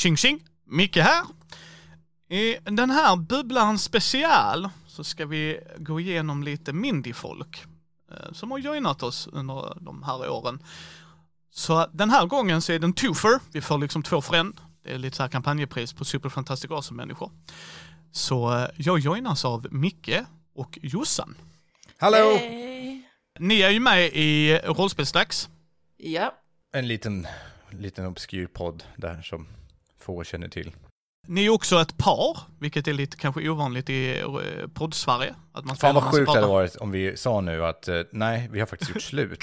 Tjing tjing! Micke här. I den här bubblan special så ska vi gå igenom lite Mindy-folk eh, som har joinat oss under de här åren. Så den här gången så är det en twofer. Vi får liksom två för en. Det är lite så här kampanjepris på Super Fantastic Awesome-människor. Så eh, jag joinas av Micke och Jossan. Hallå! Hej. Ni är ju med i Rollspelsdags. Ja, En liten, liten obskyr podd där som få känner till. Ni är också ett par, vilket är lite kanske ovanligt i eh, podd-Sverige. Att man Fan vad sjukt det hade varit om vi sa nu att eh, nej, vi har faktiskt gjort slut.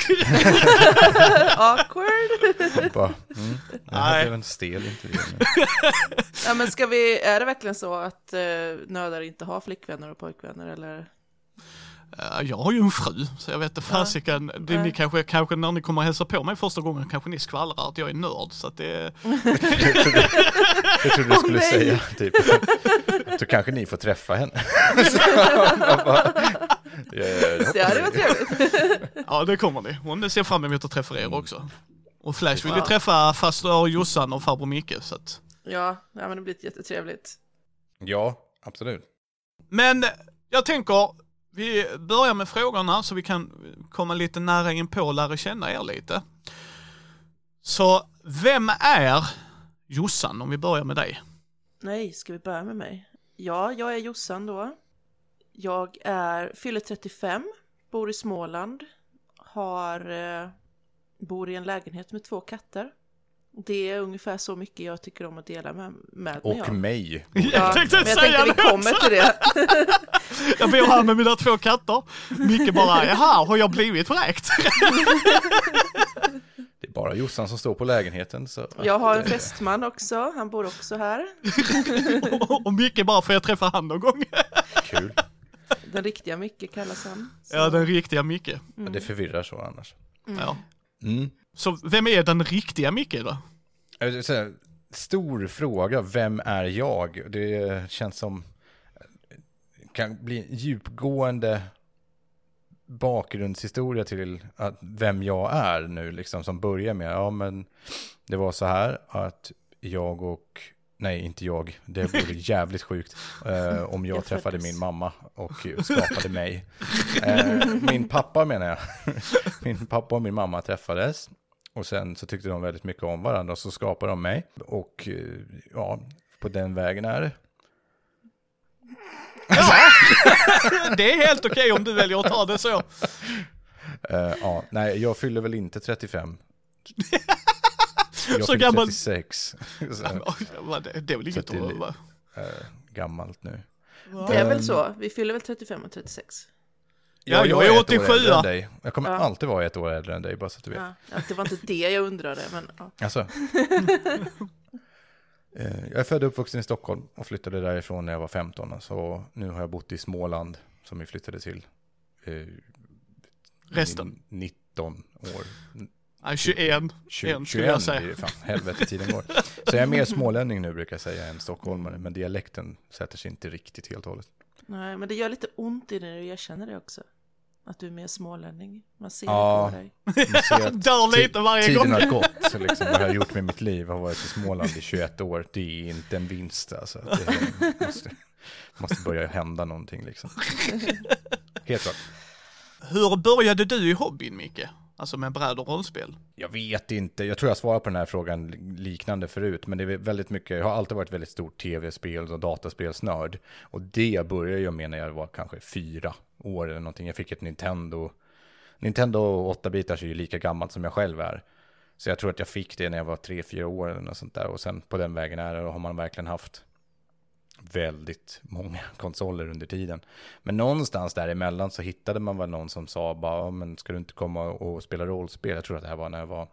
awkward. Bara, mm, det Nej. blev en stel intervju. ja, men ska vi, är det verkligen så att eh, nördar inte har flickvänner och pojkvänner eller? Eh, Jag har ju en fru, så jag vet inte fasiken. Det, ni kanske, kanske när ni kommer och hälsa på mig första gången kanske ni skvallrar att jag är nörd. Så att det, Jag trodde, jag trodde du skulle nej. säga typ, så kanske ni får träffa henne. Bara, ja, hoppas Det hade varit trevligt. ja det kommer ni. Hon ser fram emot att träffa er också. Och Flash vill ju Ja. träffa faster Jossan och farbror Micke. Så att. Ja, ja, men det blir jättetrevligt. Ja, absolut. Men jag tänker, vi börjar med frågorna så vi kan komma lite nära in på och lära känna er lite. Så vem är Jossan om vi börjar med dig? Nej, ska vi börja med mig? Ja, jag är Jossan då. Jag är, fyller 35, bor i Småland, har, eh, bor i en lägenhet med två katter. Det är ungefär så mycket jag tycker om att dela med, med mig Och mig. Ja, Jag tänkte jag säga tänkte vi det kommer också. till det. Jag bor här med mina två katter. Micke bara, jaha, har jag blivit vräkt? Det är bara Jossan som står på lägenheten. Så Jag har en fästman också, han bor också här. Och Micke bara, får jag träffa han någon gång? kul. Den riktiga Micke kallas han. Så- Ja, den riktiga Micke. Ja, det förvirrar så annars. Ja. Mm. Så vem är den riktiga Micke då? Säga, Stor fråga, vem är jag? Det känns som kan bli en djupgående bakgrundshistoria till att vem jag är nu, liksom som börjar med, ja men det var så här att jag och, nej inte jag, det vore jävligt sjukt eh, om jag Jag träffade föddes. min mamma och skapade mig. Eh, min pappa menar jag, min pappa och min mamma träffades och sen så tyckte de väldigt mycket om varandra och så skapade de mig. Och eh, ja, på den vägen är det. Det är helt okej om du väljer att ta det så. Eh, ja, nej, jag fyller väl inte 35. Jag Så gammal- 36. så, Det är väl inget att att... eh, gammalt nu. Det är väl Ehm. så, vi fyller väl 35 och 36. Ja, jag är ett år 87. äldre än dig. Jag kommer Ja. alltid vara ett år äldre än dig, bara så att du vet. Ja, ja, det var inte det jag undrade, men ja. Alltså. Eh, Jag är född och uppvuxen i Stockholm och flyttade därifrån när jag var 15. Så nu har jag bott i Småland som vi flyttade till. eh, Resten. i 19 år. Nej, 21. 20, En skulle jag 21 säga. det. Fan, helvete tiden går. Så jag är mer smålänning nu brukar jag säga än stockholmare. Men dialekten sätter sig inte riktigt helt och hållet. Nej, men det gör lite ont i dig när du erkänner det också. Att du är mer smålänning. Man ser Ja. det på dig. Dör lite varje tiden gång. har gått. Så liksom, vad jag har gjort med mitt liv har varit i Småland i 21 år. Det är inte en vinst alltså. Det måste, måste börja hända någonting liksom. Helt klart. Hur började du i hobbyn, Micke? Alltså med bräd och rollspel? Jag vet inte, jag tror jag svarar på den här frågan liknande förut, men det är väldigt mycket, jag har alltid varit väldigt stor tv-spel och dataspelsnörd. Och det började jag med när jag var kanske fyra år eller någonting. Jag fick ett Nintendo, Nintendo 8-bitars är ju lika gammalt som jag själv är. Så jag tror att jag fick det när jag var tre, fyra år eller något sånt där. Och sen på den vägen är det, och har man verkligen haft väldigt många konsoler under tiden. Men någonstans däremellan så hittade man väl någon som sa bara, "Ja, men ska du inte komma och spela rollspel? Jag tror att det här var när jag var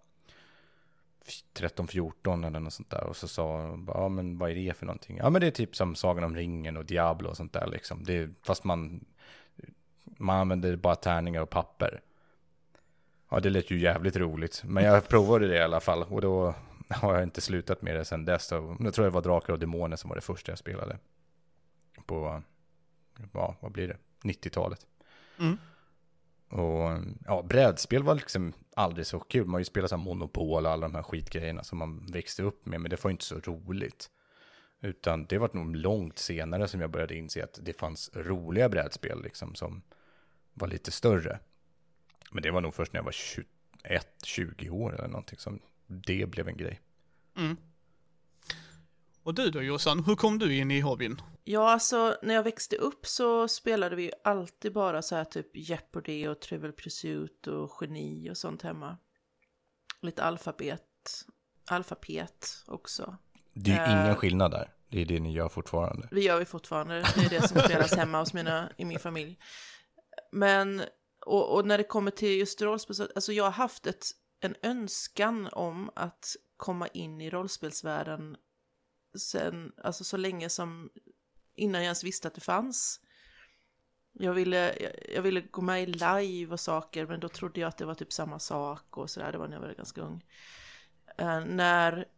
13-14 eller något sånt där. Och så sa ja men vad är det för någonting? Ja men det är typ som Sagan om ringen och Diablo och sånt där liksom. Det är, fast man, man använder bara tärningar och papper. Ja det lät ju jävligt roligt. Men jag provade det i alla fall. Och då har jag inte slutat med det sedan dess. Jag tror det var Drakar och Demoner som var det första jag spelade. På, ja vad blir det? 90-talet. Mm. Och ja, brädspel var liksom aldrig så kul. Man har ju spelat så Monopol och alla de här skitgrejerna som man växte upp med, men det var inte så roligt. Utan det var nog långt senare som jag började inse att det fanns roliga brädspel liksom som var lite större. Men det var nog först när jag var 21-20 år eller någonting som det blev en grej. Mm. Och du då Jossan, hur kom du in i hobbyn? Ja, alltså när jag växte upp så spelade vi alltid bara så här typ Jeopardy och Trivial Pursuit och Geni och sånt hemma. Lite alfabet, alfabet också. Det är ju Eh. ingen skillnad där. Det är det ni gör fortfarande. Det gör vi fortfarande, det är det som spelas hemma hos mina, i min familj. Men, och, och när det kommer till just rollspel, så- alltså jag har haft ett, en önskan om att komma in i rollspelsvärlden sen, alltså så länge som, innan jag ens visste att det fanns. Jag ville, jag, jag ville gå med i live och saker, men då trodde jag att det var typ samma sak och sådär, det var när jag var ganska ung. Uh, när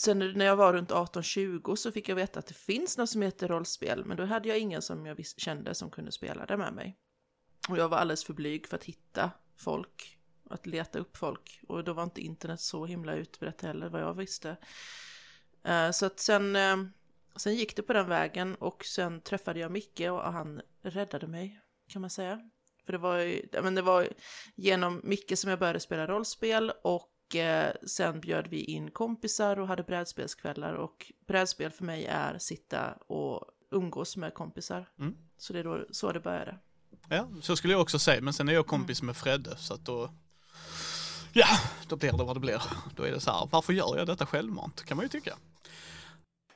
Sen när jag var runt 18-20 så fick jag veta att det finns något som heter rollspel, men då hade jag ingen som jag kände som kunde spela det med mig. Och jag var alldeles för blyg för att hitta folk, att leta upp folk. Och då var inte internet så himla utbrett heller, vad jag visste. Eh, Så att sen, eh, sen gick det på den vägen och sen träffade jag Micke och han räddade mig, kan man säga. För det var ju, men det var genom Micke som jag började spela rollspel och eh, sen bjöd vi in kompisar och hade brädspelskvällar och brädspel för mig är sitta och umgås med kompisar. Mm. Så det är då så det började. Ja, så skulle jag också säga, men sen är jag kompis med Fredde, så att då... Ja, då blir det vad det blir. Då är det så här, varför gör jag detta självmant? Kan man ju tycka.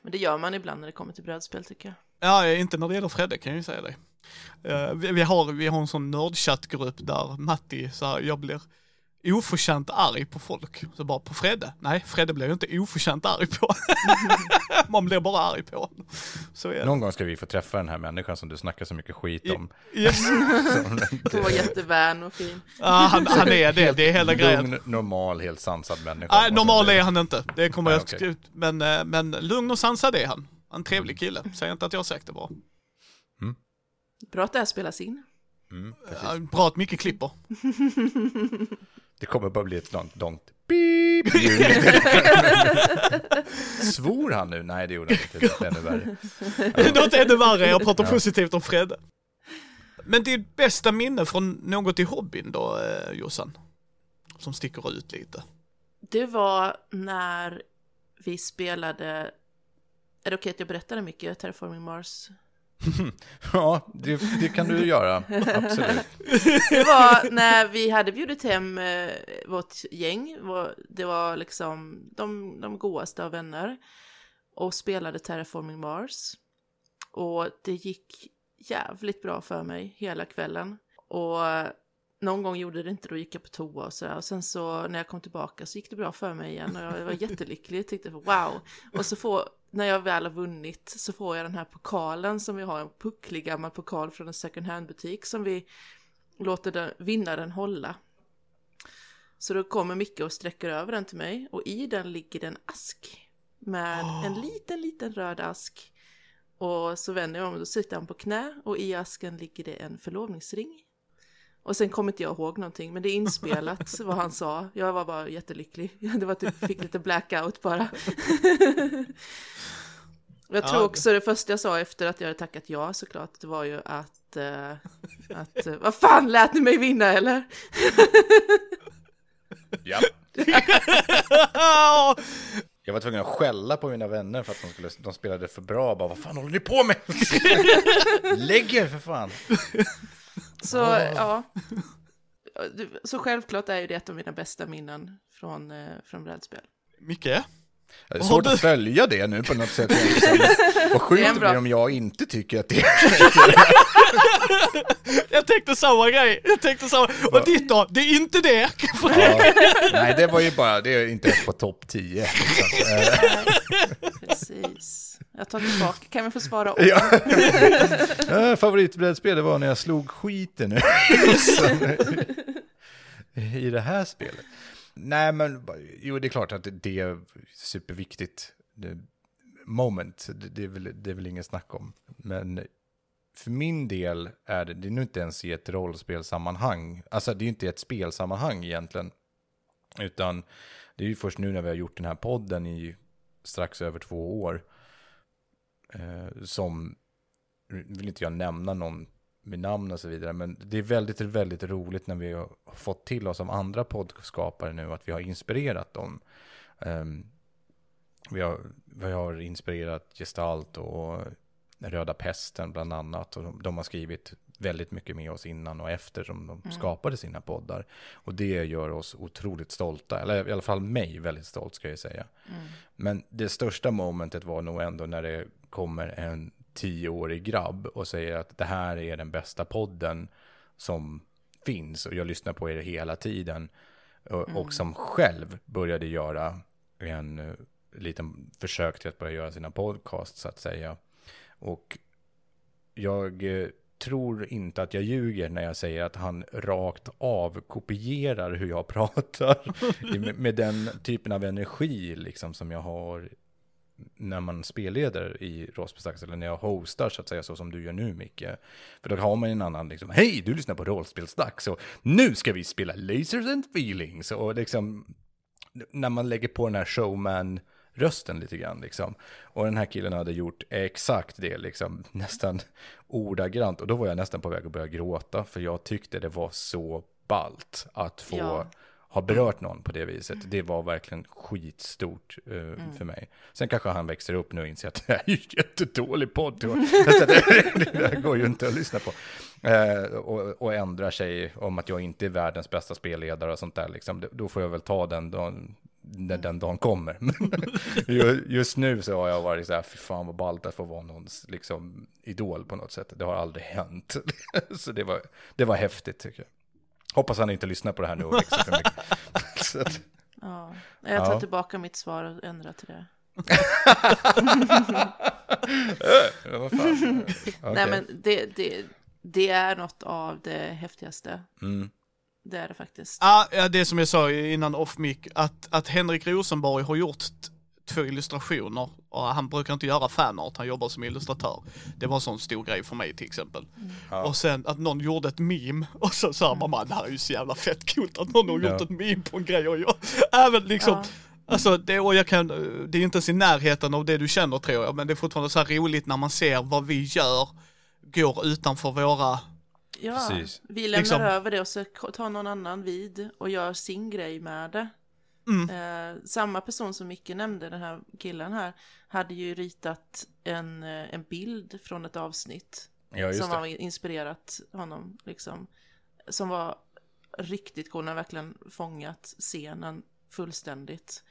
Men det gör man ibland när det kommer till brädspel tycker jag. Ja, inte när det gäller Fredde kan jag ju säga det. Eh, vi, vi, har, vi har en sån nördchattgrupp där Matti, så här, jag blir oförtjänt arg på folk. Så bara på Fredde. Nej, Fredde blir jag inte oförtjänt arg på. Man blir bara arg på honom. Så är det. Någon gång ska vi få träffa den här människan som du snackar så mycket skit om. Yes. Hon var jättevän och fin. Ja, han, han är det, det är hela grejen. Lugn, normal, helt sansad människa. Nej, normal är han inte. Det kommer jag okej. skriva ut. Men, eh, men lugn och sansad är han. En trevlig kille. Säg inte att jag har sagt det bara. Bra att det här spelas in. Mm. Ja, Bra att Micke klipper. Det kommer bara bli ett långt, långt beep. Svor han nu? Nej, det gjorde han inte. Det är ännu värre. Något ännu värre, jag pratar Ja. positivt om Fredde. Men ditt bästa minne från något i hobbyn då, eh, Jossan? Som sticker ut lite. Det var när vi spelade... Är det okej att jag berättar mycket Terraforming Mars? Ja, det, det kan du göra. Absolut. Det var när vi hade bjudit hem eh, vårt gäng. Det var liksom de, de godaste av vänner. Och spelade Terraforming Mars. Och det gick jävligt bra för mig hela kvällen. Och någon gång gjorde det inte, då gick jag på toa och sådär. Och sen så när jag kom tillbaka så gick det bra för mig igen. Och jag var jättelycklig, och tyckte wow. Och så får, när jag väl har vunnit så får jag den här pokalen som vi har, en pucklig gammal pokal från en second hand-butik som vi låter den, vinnaren hålla. Så då kommer Micke och sträcker över den till mig och i den ligger det en ask med en liten, liten röd ask. Och så vänder jag om och då sitter han på knä och i asken ligger det en förlovningsring. Och sen kommer inte jag ihåg någonting, men det är inspelat vad han sa. Jag var bara jättelycklig. Det var typ, fick lite blackout bara. Jag tror Ja. också det första jag sa efter att jag hade tackat ja såklart, det var ju att, eh, att eh, vad fan lät ni mig vinna eller? Ja. Jag var tvungen att skälla på mina vänner för att de, skulle, de spelade för bra. Bara, vad fan håller ni på med? Lägg er för fan. Så ja. Så självklart är ju det ett av mina bästa minnen från, eh, från brädspel. Micke? Det är svårt du- att följa det nu på något sätt. Vad sjukt Det är bra- blir om jag inte tycker att det Jag tänkte samma grej. Jag tänkte samma. Och ditt då? Det är inte det. Ja, nej, det var ju bara, det är inte ens på topp 10. Liksom. Eh, Precis. Jag tar tillbaka, kan vi få svara om? Ja. Favoritbrädspel det var när jag slog skiten ur i det här spelet. Nej, men jo, det är klart att det är superviktigt. Det, moment, det, det, är väl, det är väl ingen snack om. Men för min del är det, det är nu inte ens i ett rollspelsammanhang. Alltså det är inte ett spelsammanhang egentligen. Utan det är ju först nu när vi har gjort den här podden i strax över två år. Eh, som, vill inte jag nämna någon med namn och så vidare. Men det är väldigt, väldigt roligt när vi har fått till oss som andra poddskapare nu att vi har inspirerat dem. Um, vi, har, vi har inspirerat Gestalt och Röda Pesten bland annat. Och de, de, har skrivit väldigt mycket med oss innan och efter som de mm. skapade sina poddar. Och det gör oss otroligt stolta, eller i alla fall mig väldigt stolt ska jag säga. Mm. Men det största momentet var nog ändå när det kommer en tioårig grabb och säger att det här är den bästa podden som finns och jag lyssnar på er hela tiden. Och, mm. och som själv började göra en uh, liten försök till att börja göra sina podcasts så att säga. Och jag uh, tror inte att jag ljuger när jag säger att han rakt av kopierar hur jag pratar. med, med, den typen av energi liksom som jag har när man spelleder i rollspelsdags, eller när jag hostar så att säga, så som du gör nu Micke. För då har man en annan, liksom, hej, du lyssnar på rollspelsdags, och nu ska vi spela Lasers and Feelings, och liksom, när man lägger på den här showman, rösten lite grann liksom. Och den här killen hade gjort exakt det, liksom nästan ordagrant. Och då var jag nästan på väg att börja gråta, för jag tyckte det var så ballt att få ja har berört någon på det viset. Det var verkligen skitstort uh, mm. för mig. Sen kanske han växer upp nu och inser att det här är ju jättedålig podd. det, det går ju inte att lyssna på. Uh, och, och ändrar sig om att jag inte är världens bästa spelledare och sånt där. Liksom. Då får jag väl ta den dagen, när den dagen kommer. Just nu så har jag varit så här, fy fan vad ballt att få vara någons liksom, idol på något sätt. Det har aldrig hänt. så det var, det var häftigt tycker jag. Hoppas han inte lyssnar på det här nu och växer för mycket. att, ja, jag tar ja. tillbaka mitt svar och ändrar till det. ja, okay. Nej men det, det, det är något av det häftigaste. Mm. Det är det faktiskt. Ja, det som jag sa innan off mic, att, att Henrik Rosenborg har gjort två illustrationer och han brukar inte göra fanart, han jobbar som illustratör. Det var en sån stor grej för mig till exempel. Mm. Och sen att någon gjorde ett meme och så sa mamma, det här är ju så jävla fett coolt att någon har gjort ja. ett meme på en grej och jag, även liksom ja. Alltså det, och jag kan, det är inte ens i närheten av det du känner tror jag, men det är fortfarande så här roligt när man ser vad vi gör går utanför våra Ja, Precis. vi lämnar liksom. över det och så tar någon annan vid och gör sin grej med det. Mm. Eh, samma person som Micke nämnde, den här killen här, hade ju ritat en, eh, en bild från ett avsnitt. Ja, som har inspirerat honom, liksom. Som var riktigt cool, han verkligen fångat scenen fullständigt.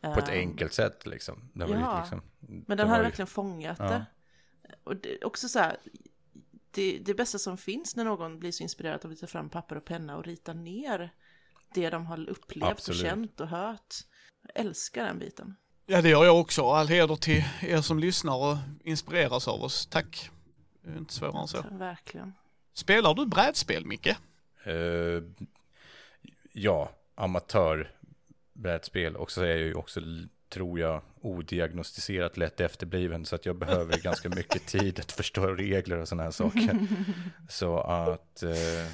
På ett um, enkelt sätt liksom. ja, liksom, men den hade ju... verkligen fångat ja. det. Och det, också så här, det, det bästa som finns när någon blir så inspirerad av att ta fram papper och penna och rita ner det de har upplevt Absolut. och känt och hört. Jag älskar den biten. Ja, det gör jag också. All heder till er som lyssnar och inspireras av oss. Tack. Det är inte svårare än så. Verkligen. Spelar du brädspel, Micke? Uh, ja, amatör brädspel. Och så är jag ju också, tror jag, odiagnostiserat lätt efterbliven. Så att jag behöver ganska mycket tid att förstå regler och sådana här saker. så att uh,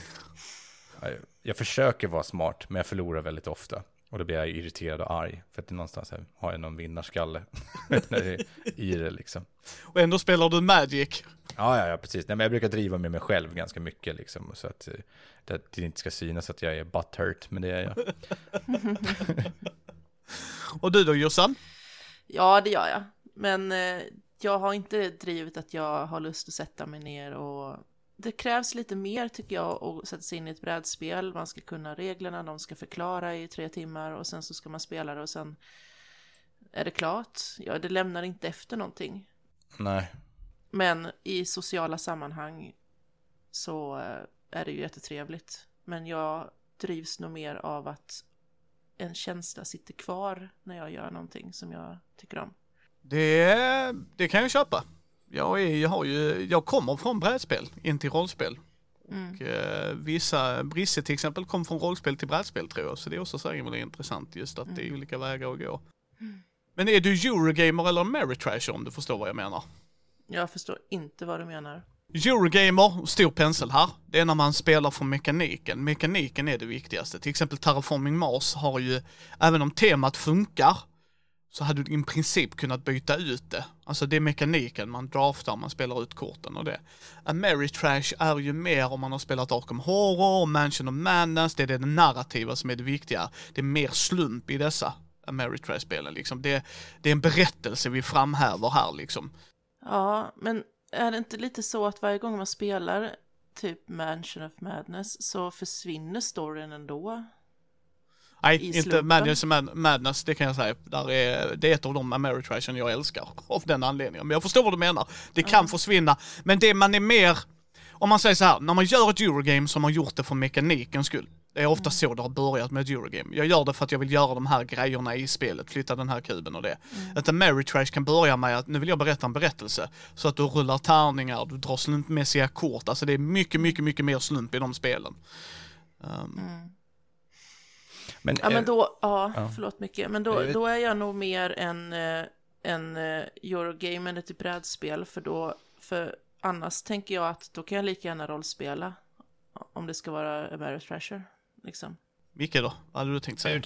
jag försöker vara smart, men jag förlorar väldigt ofta. Och då blir jag irriterad och arg. För att det någonstans här, har jag någon vinnarskalle i det liksom. Och ändå spelar du Magic. Ja, ja, ja precis. Nej, men jag brukar driva med mig själv ganska mycket liksom. Så att eh, det, det inte ska synas att jag är butthurt, men det är jag. och du då Jossan? Ja, det gör jag. Men eh, jag har inte drivet att jag har lust att sätta mig ner och det krävs lite mer tycker jag att sätta sig in i ett brädspel. Man ska kunna reglerna, de ska förklara i tre timmar och sen så ska man spela det och sen är det klart. Ja, det lämnar inte efter någonting. Nej. Men i sociala sammanhang så eh, är det ju jättetrevligt. Men jag drivs nog mer av att en känsla sitter kvar när jag gör någonting som jag tycker om. Det, det kan jag köpa jag, är, jag, har ju, jag kommer från brädspel in till rollspel. Mm. Och, eh, vissa, Brisse till exempel kom från rollspel till brädspel tror jag, så det är också så himla intressant just att mm. det är mm. olika vägar att gå. Mm. Men är du Eurogamer eller Ameritrash om du förstår vad jag menar? Jag förstår inte vad du menar. Eurogamer, stor pensel här. Det är när man spelar för mekaniken. Mekaniken är det viktigaste. Till exempel Terraforming Mars har ju, även om temat funkar, så hade du i princip kunnat byta ut det. Alltså det är mekaniken, man draftar, man spelar ut korten och det. Ameritrash är ju mer om man har spelat Arkham Horror, Mansion of Madness, det är det narrativa som är det viktiga. Det är mer slump i dessa Ameritrash-spelen liksom. Det, det är en berättelse vi framhäver här liksom. Ja, men är det inte lite så att varje gång man spelar typ Mansion of Madness så försvinner storyn ändå? Nej, inte. Madness, Mad- Madness, det kan jag säga. Där är, det är ett av de Ameritrashen jag älskar av den anledningen. Men jag förstår vad du menar. Det kan försvinna. Men det man är mer, om man säger så här, när man gör ett Eurogame så har man gjort det för mekanikens skull. Det är ofta så det har börjat med ett Eurogame. Jag gör det för att jag vill göra de här grejerna i spelet, flytta den här kuben och det. Ett Ameritrash kan börja med att nu vill jag berätta en berättelse. Så att du rullar tärningar, du drar slumpmässiga kort. Alltså det är mycket, mycket, mycket mer slump i de spelen. Um, Men, Ja, men då, ja, ja. förlåt mycket, men då, då är jag nog mer en, eh, en eh, Eurogame än ett brädspel, för då, för annars tänker jag att då kan jag lika gärna rollspela, om det ska vara Ameritrasher, liksom. Micke då? Vad hade du tänkt säga?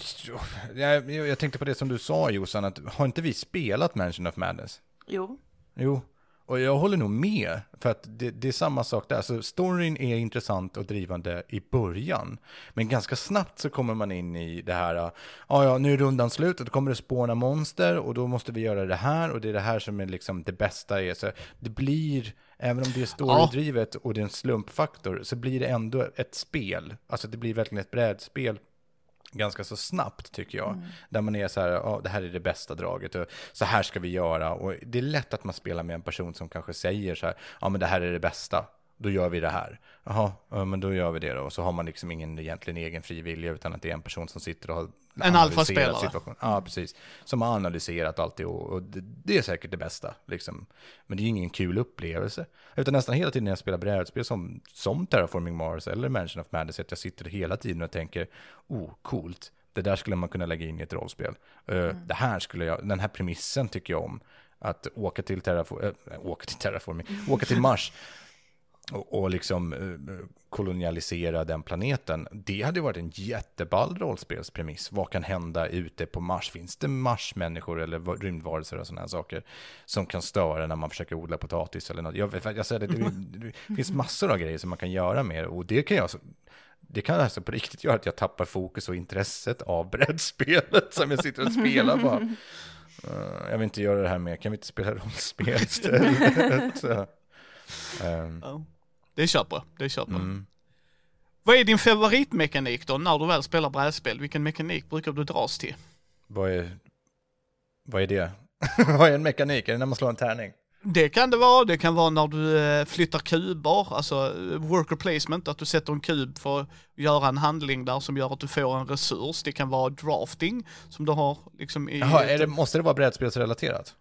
jag, jag, jag tänkte på det som du sa Jossan, att har inte vi spelat Mansion of Madness? Jo, Jo, och jag håller nog med. För att det, det är samma sak där. Så storyn är intressant och drivande i början. Men ganska snabbt så kommer man in i det här. Ja, ja, nu är rundan slut och då kommer det spåna monster och då måste vi göra det här och det är det här som är liksom det bästa. Är. Så det blir, även om det är storydrivet och det är en slumpfaktor, så blir det ändå ett spel. Alltså det blir verkligen ett brädspel ganska så snabbt tycker jag. Där man är så här, ja det här är det bästa draget och så här ska vi göra. Och det är lätt att man spelar med en person som kanske säger så här, ja men det här är det bästa. Då gör vi det här. Jaha, ja, men då gör vi det då. Och så har man liksom ingen egentligen egen fri vilja utan att det är en person som sitter och har analyserat alfaspelare. situationen. Ja, precis. Som har analyserat alltid och, och det, det är säkert det bästa. Liksom. Men det är ingen kul upplevelse. Utan nästan hela tiden när jag spelar brädspel som, som Terraforming Mars eller Mansion of Madness, att jag sitter hela tiden och tänker, oh, coolt. Det där skulle man kunna lägga in i ett rollspel. Eh, Det här skulle jag, den här premissen tycker jag om. Att åka till, terrafor, äh, åka till Terraforming, åka till Mars och, och liksom eh, kolonialisera den planeten. Det hade varit en jätteball rollspelspremiss. Vad kan hända ute på Mars? Finns det Marsmänniskor eller va- rymdvarelser och sådana här saker som kan störa när man försöker odla potatis eller något? Jag, vet- jag säger det, det, det finns massor av grejer som man kan göra med det och det kan jag det kan alltså på riktigt göra att jag tappar fokus och intresset av brädspelet som jag sitter och spelar bara. Eh, jag vill inte göra det här mer, kan vi inte spela rollspel istället? Ehm, Ja. Det köper jag, det köper jag. mm. Vad är din favoritmekanik då, när du väl spelar brädspel? Vilken mekanik brukar du dras till? Vad är, vad är det? vad är en mekanik? Är det när man slår en tärning? Det kan det vara, det kan vara när du eh, flyttar kuber, alltså worker placement, att du sätter en kub för att göra en handling där som gör att du får en resurs. Det kan vara drafting, som du har liksom i... Jaha, det, måste det vara brädspelsrelaterat?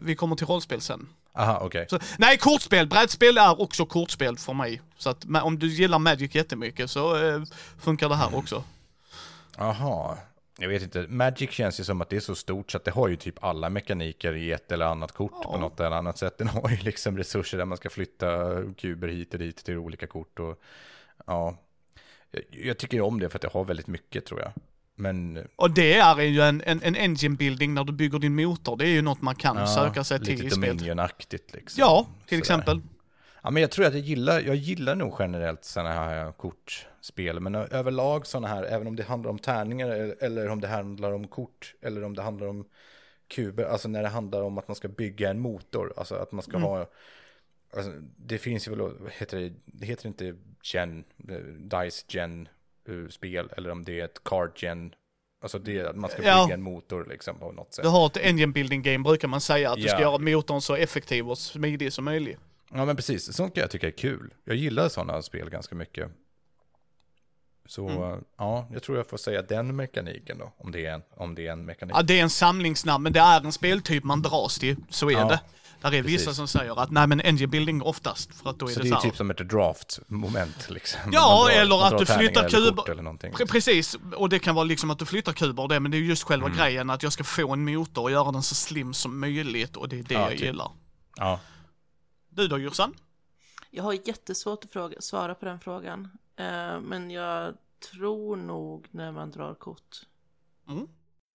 Vi kommer till rollspel sen. Aha, okej. Så, nej, kortspel. Brädspel är också kortspel för mig. Så att om du gillar Magic jättemycket så eh, funkar det här också. Jaha. Jag vet inte, Magic känns ju som att det är så stort så att det har ju typ alla mekaniker i ett eller annat kort på Ja. något eller annat sätt. Den har ju liksom resurser där man ska flytta kuber hit och dit till olika kort och ja. Jag, jag tycker om det för att det har väldigt mycket tror jag. Men Och det är ju en, en, en engine building när du bygger din motor. Det är ju något man kan ja, söka sig till lite i spelet. Dominion-aktigt liksom. Ja, till Sådär. exempel. Ja, men jag tror att jag gillar, jag gillar nog generellt sådana här kortspel. Men överlag sådana här, även om det handlar om tärningar eller- eller om det handlar om kort eller om det handlar om kuber, alltså när det handlar om att man ska bygga en motor, alltså att man ska Mm. ha, alltså, det finns ju väl, heter det, det heter inte gen, eh, dice gen spel, eller om det är ett card gen, alltså det att man ska Ja. bygga en motor liksom på något sätt. Du har ett engine building game brukar man säga, att du ska Ja. göra motorn så effektiv och smidig som möjligt. Ja men precis, sånt kan jag tycka är kul. Jag gillar sådana spel ganska mycket. Så Mm. ja, jag tror jag får säga den mekaniken då, om det är en, om det är en mekanik. Ja, det är en samlingsnamn, men det är en speltyp man dras till. Så är Ja, det. Där är vissa precis. som säger att nej men engine building oftast, för att då är så det det så är här. typ som ett draft-moment liksom. Ja, drar- eller att du flyttar eller kuber. Eller någonting. Pre- Precis, och det kan vara liksom att du flyttar kuber och det, men det är ju just själva Mm. grejen att jag ska få en motor och göra den så slim som möjligt och det är det Ja, jag typ. gillar. Ja. Du då Jossan? Jag har jättesvårt att fråga, svara på den frågan. Eh, men jag tror nog när man drar kort. Mm.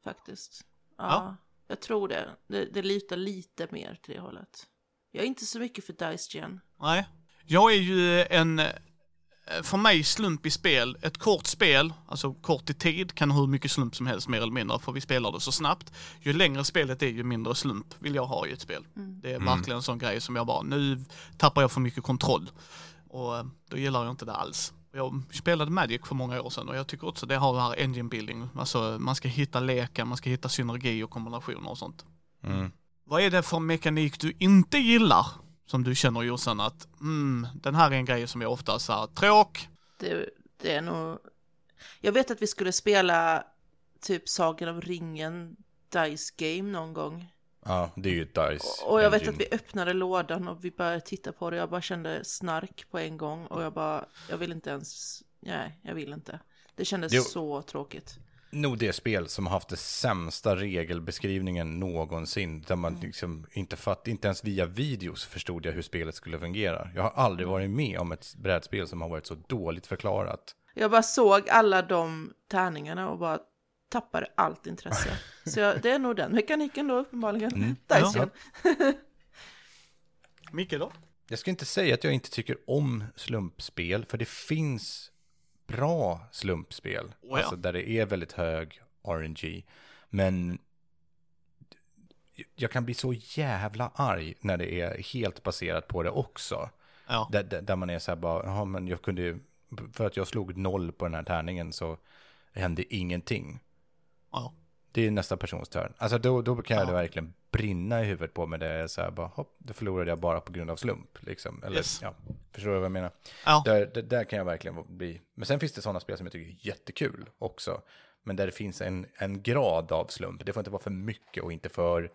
Faktiskt. Ja, Ja. jag tror det. det. Det lutar lite mer till det hållet. Jag är inte så mycket för Dice Gen. Nej. Jag är ju en, eh, för mig slump i spel, ett kort spel, alltså kort i tid, kan ha hur mycket slump som helst mer eller mindre, för vi spelar det så snabbt. Ju längre spelet är, ju mindre slump vill jag ha i ett spel. Mm. Det är verkligen en sån grej som jag bara, nu tappar jag för mycket kontroll. Och eh, då gillar jag inte det alls. Jag spelade Magic för många år sedan och jag tycker också det har det här engine building, alltså man ska hitta leken, man ska hitta synergi och kombinationer och sånt. Mm. Vad är det för mekanik du inte gillar? Som du känner Jossan att, mm, den här är en grej som jag ofta här, tråk. Det, det är nog... Jag vet att vi skulle spela typ Sagan om ringen Dice Game någon gång. Ja, det är ju ett Dice. Och jag vet Engine. att vi öppnade lådan och vi började titta på det. Jag bara kände snark på en gång och jag bara, jag vill inte ens, nej, jag vill inte. Det kändes Jo. så tråkigt. nog det spel som har haft det sämsta regelbeskrivningen någonsin. Där man liksom inte fatt, inte ens via videos förstod jag hur spelet skulle fungera. Jag har aldrig varit med om ett brädspel som har varit så dåligt förklarat. Jag bara såg alla de tärningarna och bara tappade allt intresse. Så jag, det är nog den mekaniken då uppenbarligen. Mm. Dice Ja. Micke då? Jag ska inte säga att jag inte tycker om slumpspel, för det finns bra slumpspel. Oh ja. Alltså där det är väldigt hög RNG. Men jag kan bli så jävla arg när det är helt baserat på det också. Ja. Där, där, där man är så här bara, ja men jag kunde ju, för att jag slog noll på den här tärningen så hände ingenting. Ja. Det är nästa persons turn. Alltså då, då kan jag Ja. det verkligen brinna i huvudet på mig. Det är så här bara, hopp, då förlorade jag bara på grund av slump. Liksom. Eller, Yes. ja, förstår du vad jag menar? Ja. Där, där, där kan jag verkligen bli. Men sen finns det sådana spel som jag tycker är jättekul också. Men där det finns en, en grad av slump. Det får inte vara för mycket och inte för,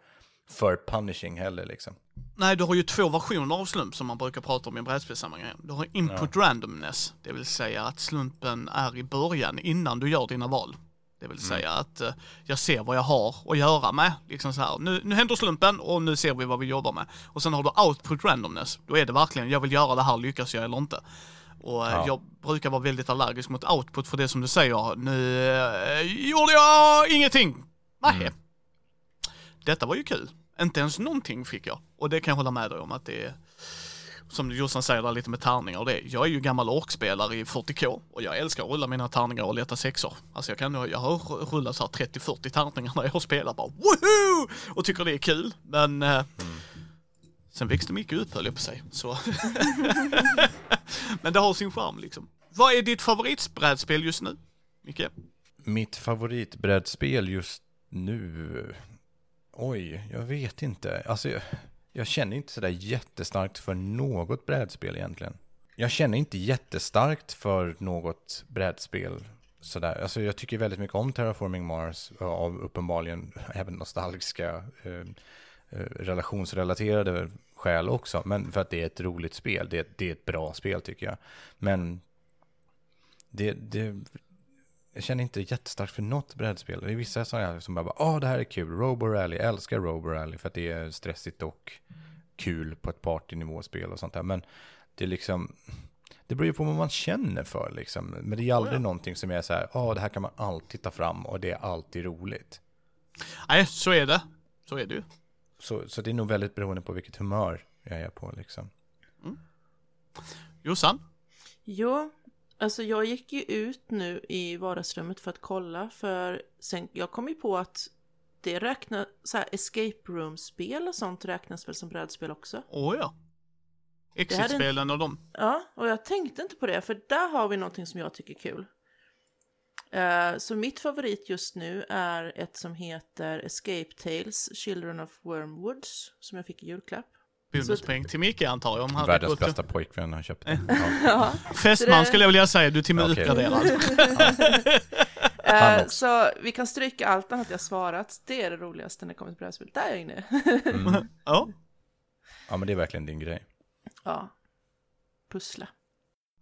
för punishing heller liksom. Nej, du har ju två versioner av slump som man brukar prata om i brädspelssammanhang. Du har input randomness, det vill säga att slumpen är i början innan du gör dina val. Det vill säga att eh, jag ser vad jag har att göra med. Liksom så här, nu, nu händer slumpen och nu ser vi vad vi jobbar med. Och sen har du output randomness. Då är det verkligen, jag vill göra det här, lyckas jag eller inte? Och eh, Ja. jag brukar vara väldigt allergisk mot output för det som du säger, nu eh, gjorde jag ingenting. Nej. Detta var ju kul. Inte ens någonting fick jag. Och det kan jag hålla med dig om att det är, som Jossan säger där lite med tärningar och det. Jag är ju gammal orkspelare i 40K och jag älskar att rulla mina tärningar och leta sexor. Alltså jag kan jag har rullat så här 30-40 tärningar när jag har spelat bara woho! Och tycker det är kul. Men eh, sen växte mycket upp höll jag på sig. Så. Men det har sin charm liksom. Vad är ditt favoritbrädspel just nu? Micke? Mitt favoritbrädspel just nu? Oj, jag vet inte. Alltså, jag, jag känner inte sådär jättestarkt för något brädspel egentligen. Jag känner inte jättestarkt för något brädspel sådär. Alltså, jag tycker väldigt mycket om Terraforming Mars av uppenbarligen även nostalgiska eh, eh relationsrelaterade skäl också. Men för att det är ett roligt spel. Det, det är ett bra spel tycker jag. Men det, det, jag känner inte jättestarkt för något brädspel. Det är vissa sådana som bara, åh det här är kul, Robo Rally, jag älskar Robo Rally för att det är stressigt och kul på ett partynivåspel och sånt där. Men det är liksom, det beror ju på vad man känner för liksom. Men det är aldrig ja. någonting som är så här, åh det här kan man alltid ta fram och det är alltid roligt. Nej, så är det. Så är det ju. Så, så det är nog väldigt beroende på vilket humör jag är på liksom. Jossan? Jo, alltså jag gick ju ut nu i vardagsrummet för att kolla för sen jag kom ju på att det räknas, så här escape room-spel och sånt räknas väl som brädspel också? Åh ja. här är- Exit-spelen och de. Ja, och jag tänkte inte på det för där har vi någonting som jag tycker är kul. Eh, så mitt favorit just nu är ett som heter Escape Tales Children of Wormwoods som jag fick i julklapp. Bonuspoäng till Micke antar jag. Om han Världens bästa pojkvän har köpt Eh. den. Ja. Ja. Fästman det- skulle jag vilja säga, du är till och med uppgraderad. Eh, Han också. så vi kan stryka allt annat jag svarat. Det är det roligaste när det kommer till brädspel. Där är jag inne. Mm. ja. ja, men det är verkligen din grej. ja. Pussla.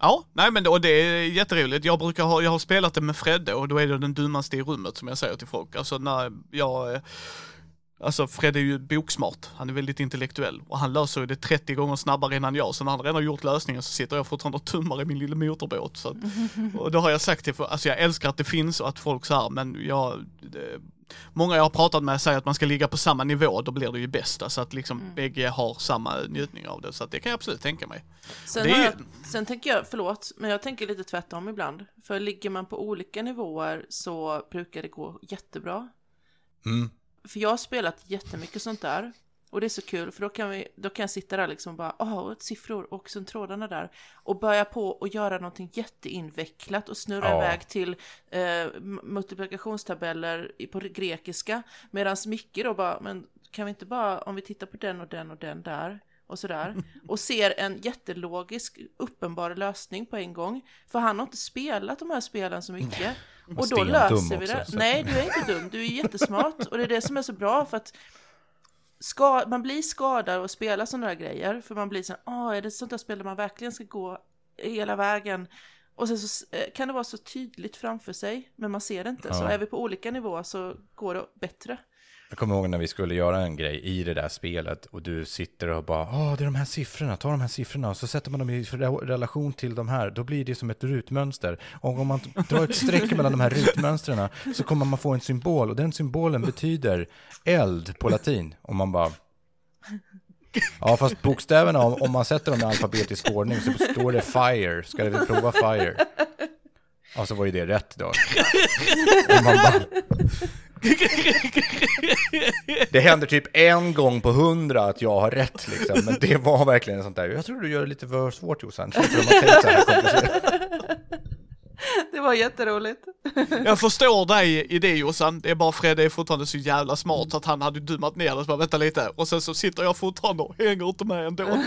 Ja, nej men då, det är jätteroligt. Jag brukar ha, jag har spelat det med Fredde och då är det den dummaste i rummet som jag säger till folk. Alltså när jag, eh, Alltså Fred är ju boksmart, han är väldigt intellektuell och han löser ju det 30 gånger snabbare innan jag. Så när han redan har gjort lösningen så sitter jag fortfarande och tummar i min lilla motorbåt. Så att, och då har jag sagt det, för, alltså jag älskar att det finns och att folk så här, men jag, det, många jag har pratat med säger att man ska ligga på samma nivå, då blir det ju bästa. Så att liksom Mm. bägge har samma njutning av det. Så att det kan jag absolut tänka mig. Sen, Det är jag, sen tänker jag, förlåt, men jag tänker lite tvärtom ibland. För ligger man på olika nivåer så brukar det gå jättebra. Mm. För jag har spelat jättemycket sånt där. Och det är så kul, för då kan, vi, då kan jag sitta där liksom bara, åh, siffror och sen trådarna där. Och börja på och göra någonting jätteinvecklat och snurra Ja. iväg till eh, multiplikationstabeller på grekiska. Medan Micke då bara, men kan vi inte bara, om vi tittar på den och den och den där och sådär. Och ser en jättelogisk, uppenbar lösning på en gång. För han har inte spelat de här spelen så mycket. Och då löser vi också, det. så- Nej, du är inte dum. Du är jättesmart. Och det är det som är så bra för att ska, man blir skadad och spela sådana där grejer. För man blir så här, åh, är det sånt där spel där man verkligen ska gå hela vägen? Och sen så eh, kan det vara så tydligt framför sig, men man ser det inte. Så Ja. är vi på olika nivåer så går det bättre. Jag kommer ihåg när vi skulle göra en grej i det där spelet och du sitter och bara, ja det är de här siffrorna, ta de här siffrorna och så sätter man dem i relation till de här, då blir det som ett rutmönster. Och om man drar ett streck mellan de här rutmönstren så kommer man få en symbol och den symbolen betyder eld på latin. Och man bara, ja fast bokstäverna, om, om man sätter dem i alfabetisk ordning så står det fire, ska vi prova fire? Ja, så var ju det rätt då. Och man bara, det händer typ en gång på hundra att jag har rätt liksom. Men det var verkligen en sånt där. Jag tror du gör det lite för svårt Jossan. Det var jätteroligt. Jag förstår dig i det Jossan, det är bara Fredde är fortfarande så jävla smart att han hade dummat ner det, så bara vänta lite, och sen så sitter jag fortfarande och hänger inte med ändå.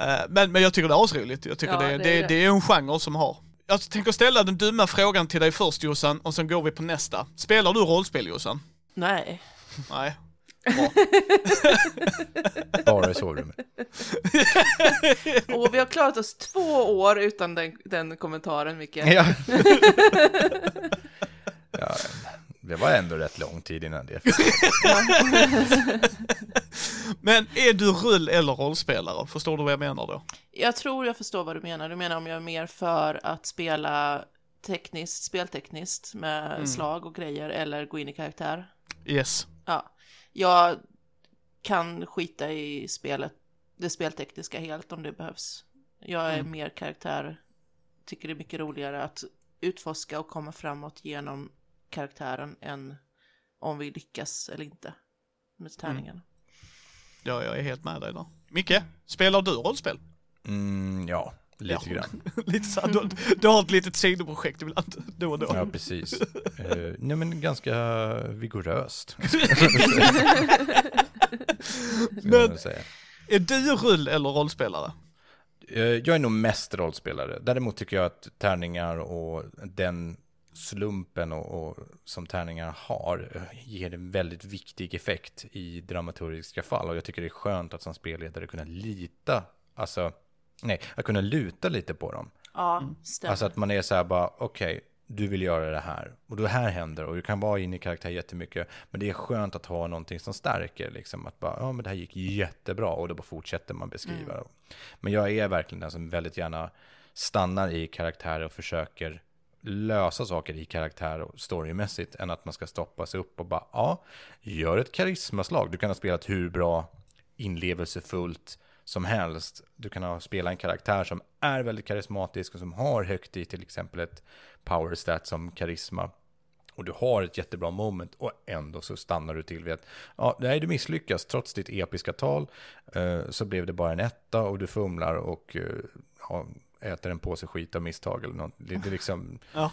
Eh, men, men jag tycker det är asroligt, jag tycker Ja, det, det är det, det. det är en genre som har. Jag tänker ställa den dumma frågan till dig först Jossan, och sen går vi på nästa. Spelar du rollspel Jossan? Nej. Nej. Bara i sovrummet. Och vi har klarat oss två år utan den, den kommentaren, Micke. Ja. ja. Det var ändå rätt lång tid innan det. Men är du rull eller rollspelare? Förstår du vad jag menar då? Jag tror jag förstår vad du menar. Du menar om jag är mer för att spela tekniskt, speltekniskt med slag och grejer eller gå in i karaktär. Yes. Ja, jag kan skita i spelet, det speltekniska helt om det behövs. Jag är mer karaktär, tycker det är mycket roligare att utforska och komma framåt genom karaktären än om vi lyckas eller inte med tärningen. Ja, jag är helt med dig där. Micke, spelar du rollspel? Mm, ja, lite Ja. grann. Lite så här, du, du har ett litet sidoprojekt ibland, då och då. Ja, precis. Uh, nej, men ganska vigoröst. Men-. Är du rull eller rollspelare? Eh, Jag är nog mest rollspelare. Däremot tycker jag att tärningar och den slumpen och, och som tärningar har eh, ger en väldigt viktig effekt i dramaturgiska fall. Och jag tycker det är skönt att som spelledare kunna lita, alltså, nej, att kunna luta lite på dem. Ja, stämmer. Alltså att man är så här bara, okej, du vill göra det här. Och då här händer och du kan vara inne i karaktär jättemycket. Men det är skönt att ha någonting som stärker, liksom. Att bara, ja men det här gick jättebra och då bara fortsätter man beskriva. Men jag är verkligen den som väldigt gärna stannar i karaktär och försöker lösa saker i karaktär och storymässigt än att man ska stoppa sig upp och bara, ja, gör ett karismaslag. Du kan ha spelat hur bra inlevelsefullt som helst. Du kan ha spelat en karaktär som är väldigt karismatisk och som har högt i till exempel ett power stat som karisma. Och du har ett jättebra moment och ändå så stannar du till vid att ja, nej, du misslyckas trots ditt episka tal. Eh, så blev det bara en etta och du fumlar och eh, ja, äter en påse skit av misstag eller något. Det, det är liksom, Ja.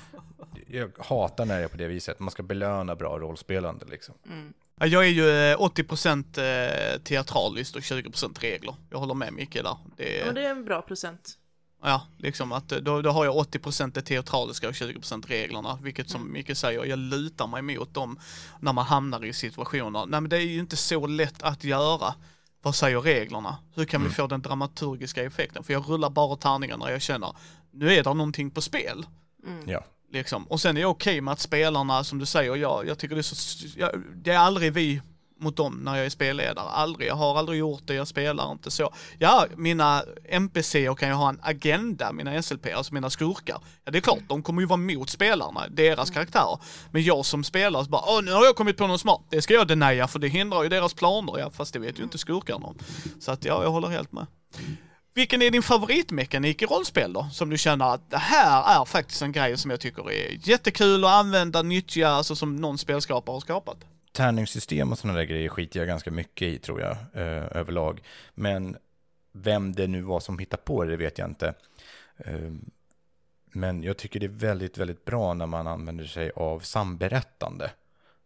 jag hatar när det är på det viset. Man ska belöna bra rollspelande liksom. Ja, Jag är ju eh, 80% eh, teatraliskt och 20% regler. Jag håller med Micke där. Det Ja, är, men det är en bra procent. ja, liksom att eh, då, då har jag 80% det teatraliska och 20% reglerna. Vilket som Micke säger, jag lutar mig mot dem när man hamnar i situationer. Nej men det är ju inte så lätt att göra. Vad säger reglerna? Hur kan vi få den dramaturgiska effekten? För jag rullar bara tärningar när jag känner, nu är det någonting på spel. Ja. Liksom. Och sen är jag okej med att spelarna, som du säger, jag, jag tycker det är så, jag, det är aldrig vi mot dem när jag är spelledare. Aldrig. Jag har aldrig gjort det, jag spelar inte så. Ja, mina NPCer kan ju ha en agenda, mina SLP, alltså mina skurkar. Ja, det är klart, de kommer ju vara mot spelarna, deras karaktärer. Men jag som spelare så bara, åh, nu har jag kommit på något smart. Det ska jag denia, för det hindrar ju deras planer. Ja, fast det vet ju inte skurkarna om. Så att ja, jag håller helt med. Vilken är din favoritmekanik i rollspel då? Som du känner att det här är faktiskt en grej som jag tycker är jättekul att använda, nyttja, alltså som någon spelskapare har skapat. Tärningssystem och sådana där grejer skiter jag ganska mycket i tror jag, eh, överlag. Men vem det nu var som hittade på det, det vet jag inte. Eh, men jag tycker det är väldigt, väldigt bra när man använder sig av samberättande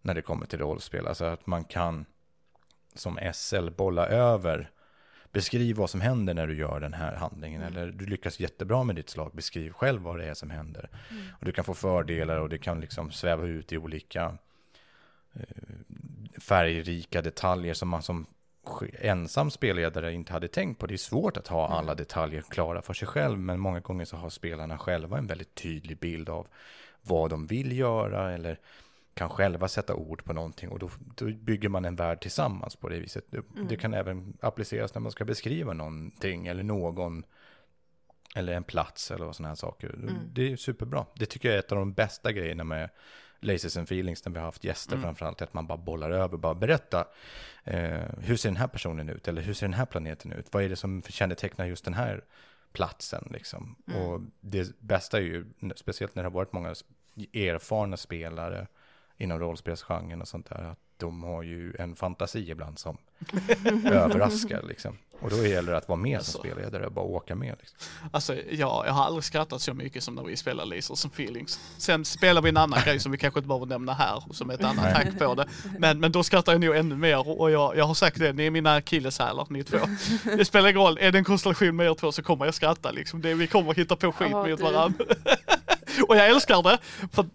när det kommer till rollspel. Alltså att man kan som SL bolla över beskriv vad som händer när du gör den här handlingen. Mm. Eller du lyckas jättebra med ditt slag, beskriv själv vad det är som händer. Mm. Och du kan få fördelar och det kan liksom sväva ut i olika färgrika detaljer som man som ensam spelledare inte hade tänkt på. Det är svårt att ha mm. alla detaljer klara för sig själv, men många gånger så har spelarna själva en väldigt tydlig bild av vad de vill göra eller kan själva sätta ord på någonting och då, då bygger man en värld tillsammans på det viset. Det, mm. det, kan även appliceras när man ska beskriva någonting eller någon eller en plats eller sådana här saker. Mm. Det är superbra. Det tycker jag är ett av de bästa grejerna med Laces and Feelings när vi har haft gäster mm. framförallt, att man bara bollar över, bara berätta eh, hur ser den här personen ut eller hur ser den här planeten ut? Vad är det som kännetecknar just den här platsen liksom? Mm. Och det bästa är ju, speciellt när det har varit många erfarna spelare inom rollspelsgenren och sånt där, att de har ju en fantasi ibland som överraskar liksom. Och då gäller det att vara med alltså, som spelledare och bara åka med. Liksom. Alltså ja, jag har aldrig skrattat så mycket som när vi spelar Lasers som feelings. Sen spelar vi en annan grej som vi kanske inte behöver nämna här, som är ett annat tack på det. Men, men då skrattar jag nog ännu mer och jag, jag har sagt det, ni är mina akilleshälar ni två. Det spelar ingen roll, är det en konstellation med er två så kommer jag skratta liksom. Det, vi kommer hitta på skit oh, med varandra. och jag älskar det, för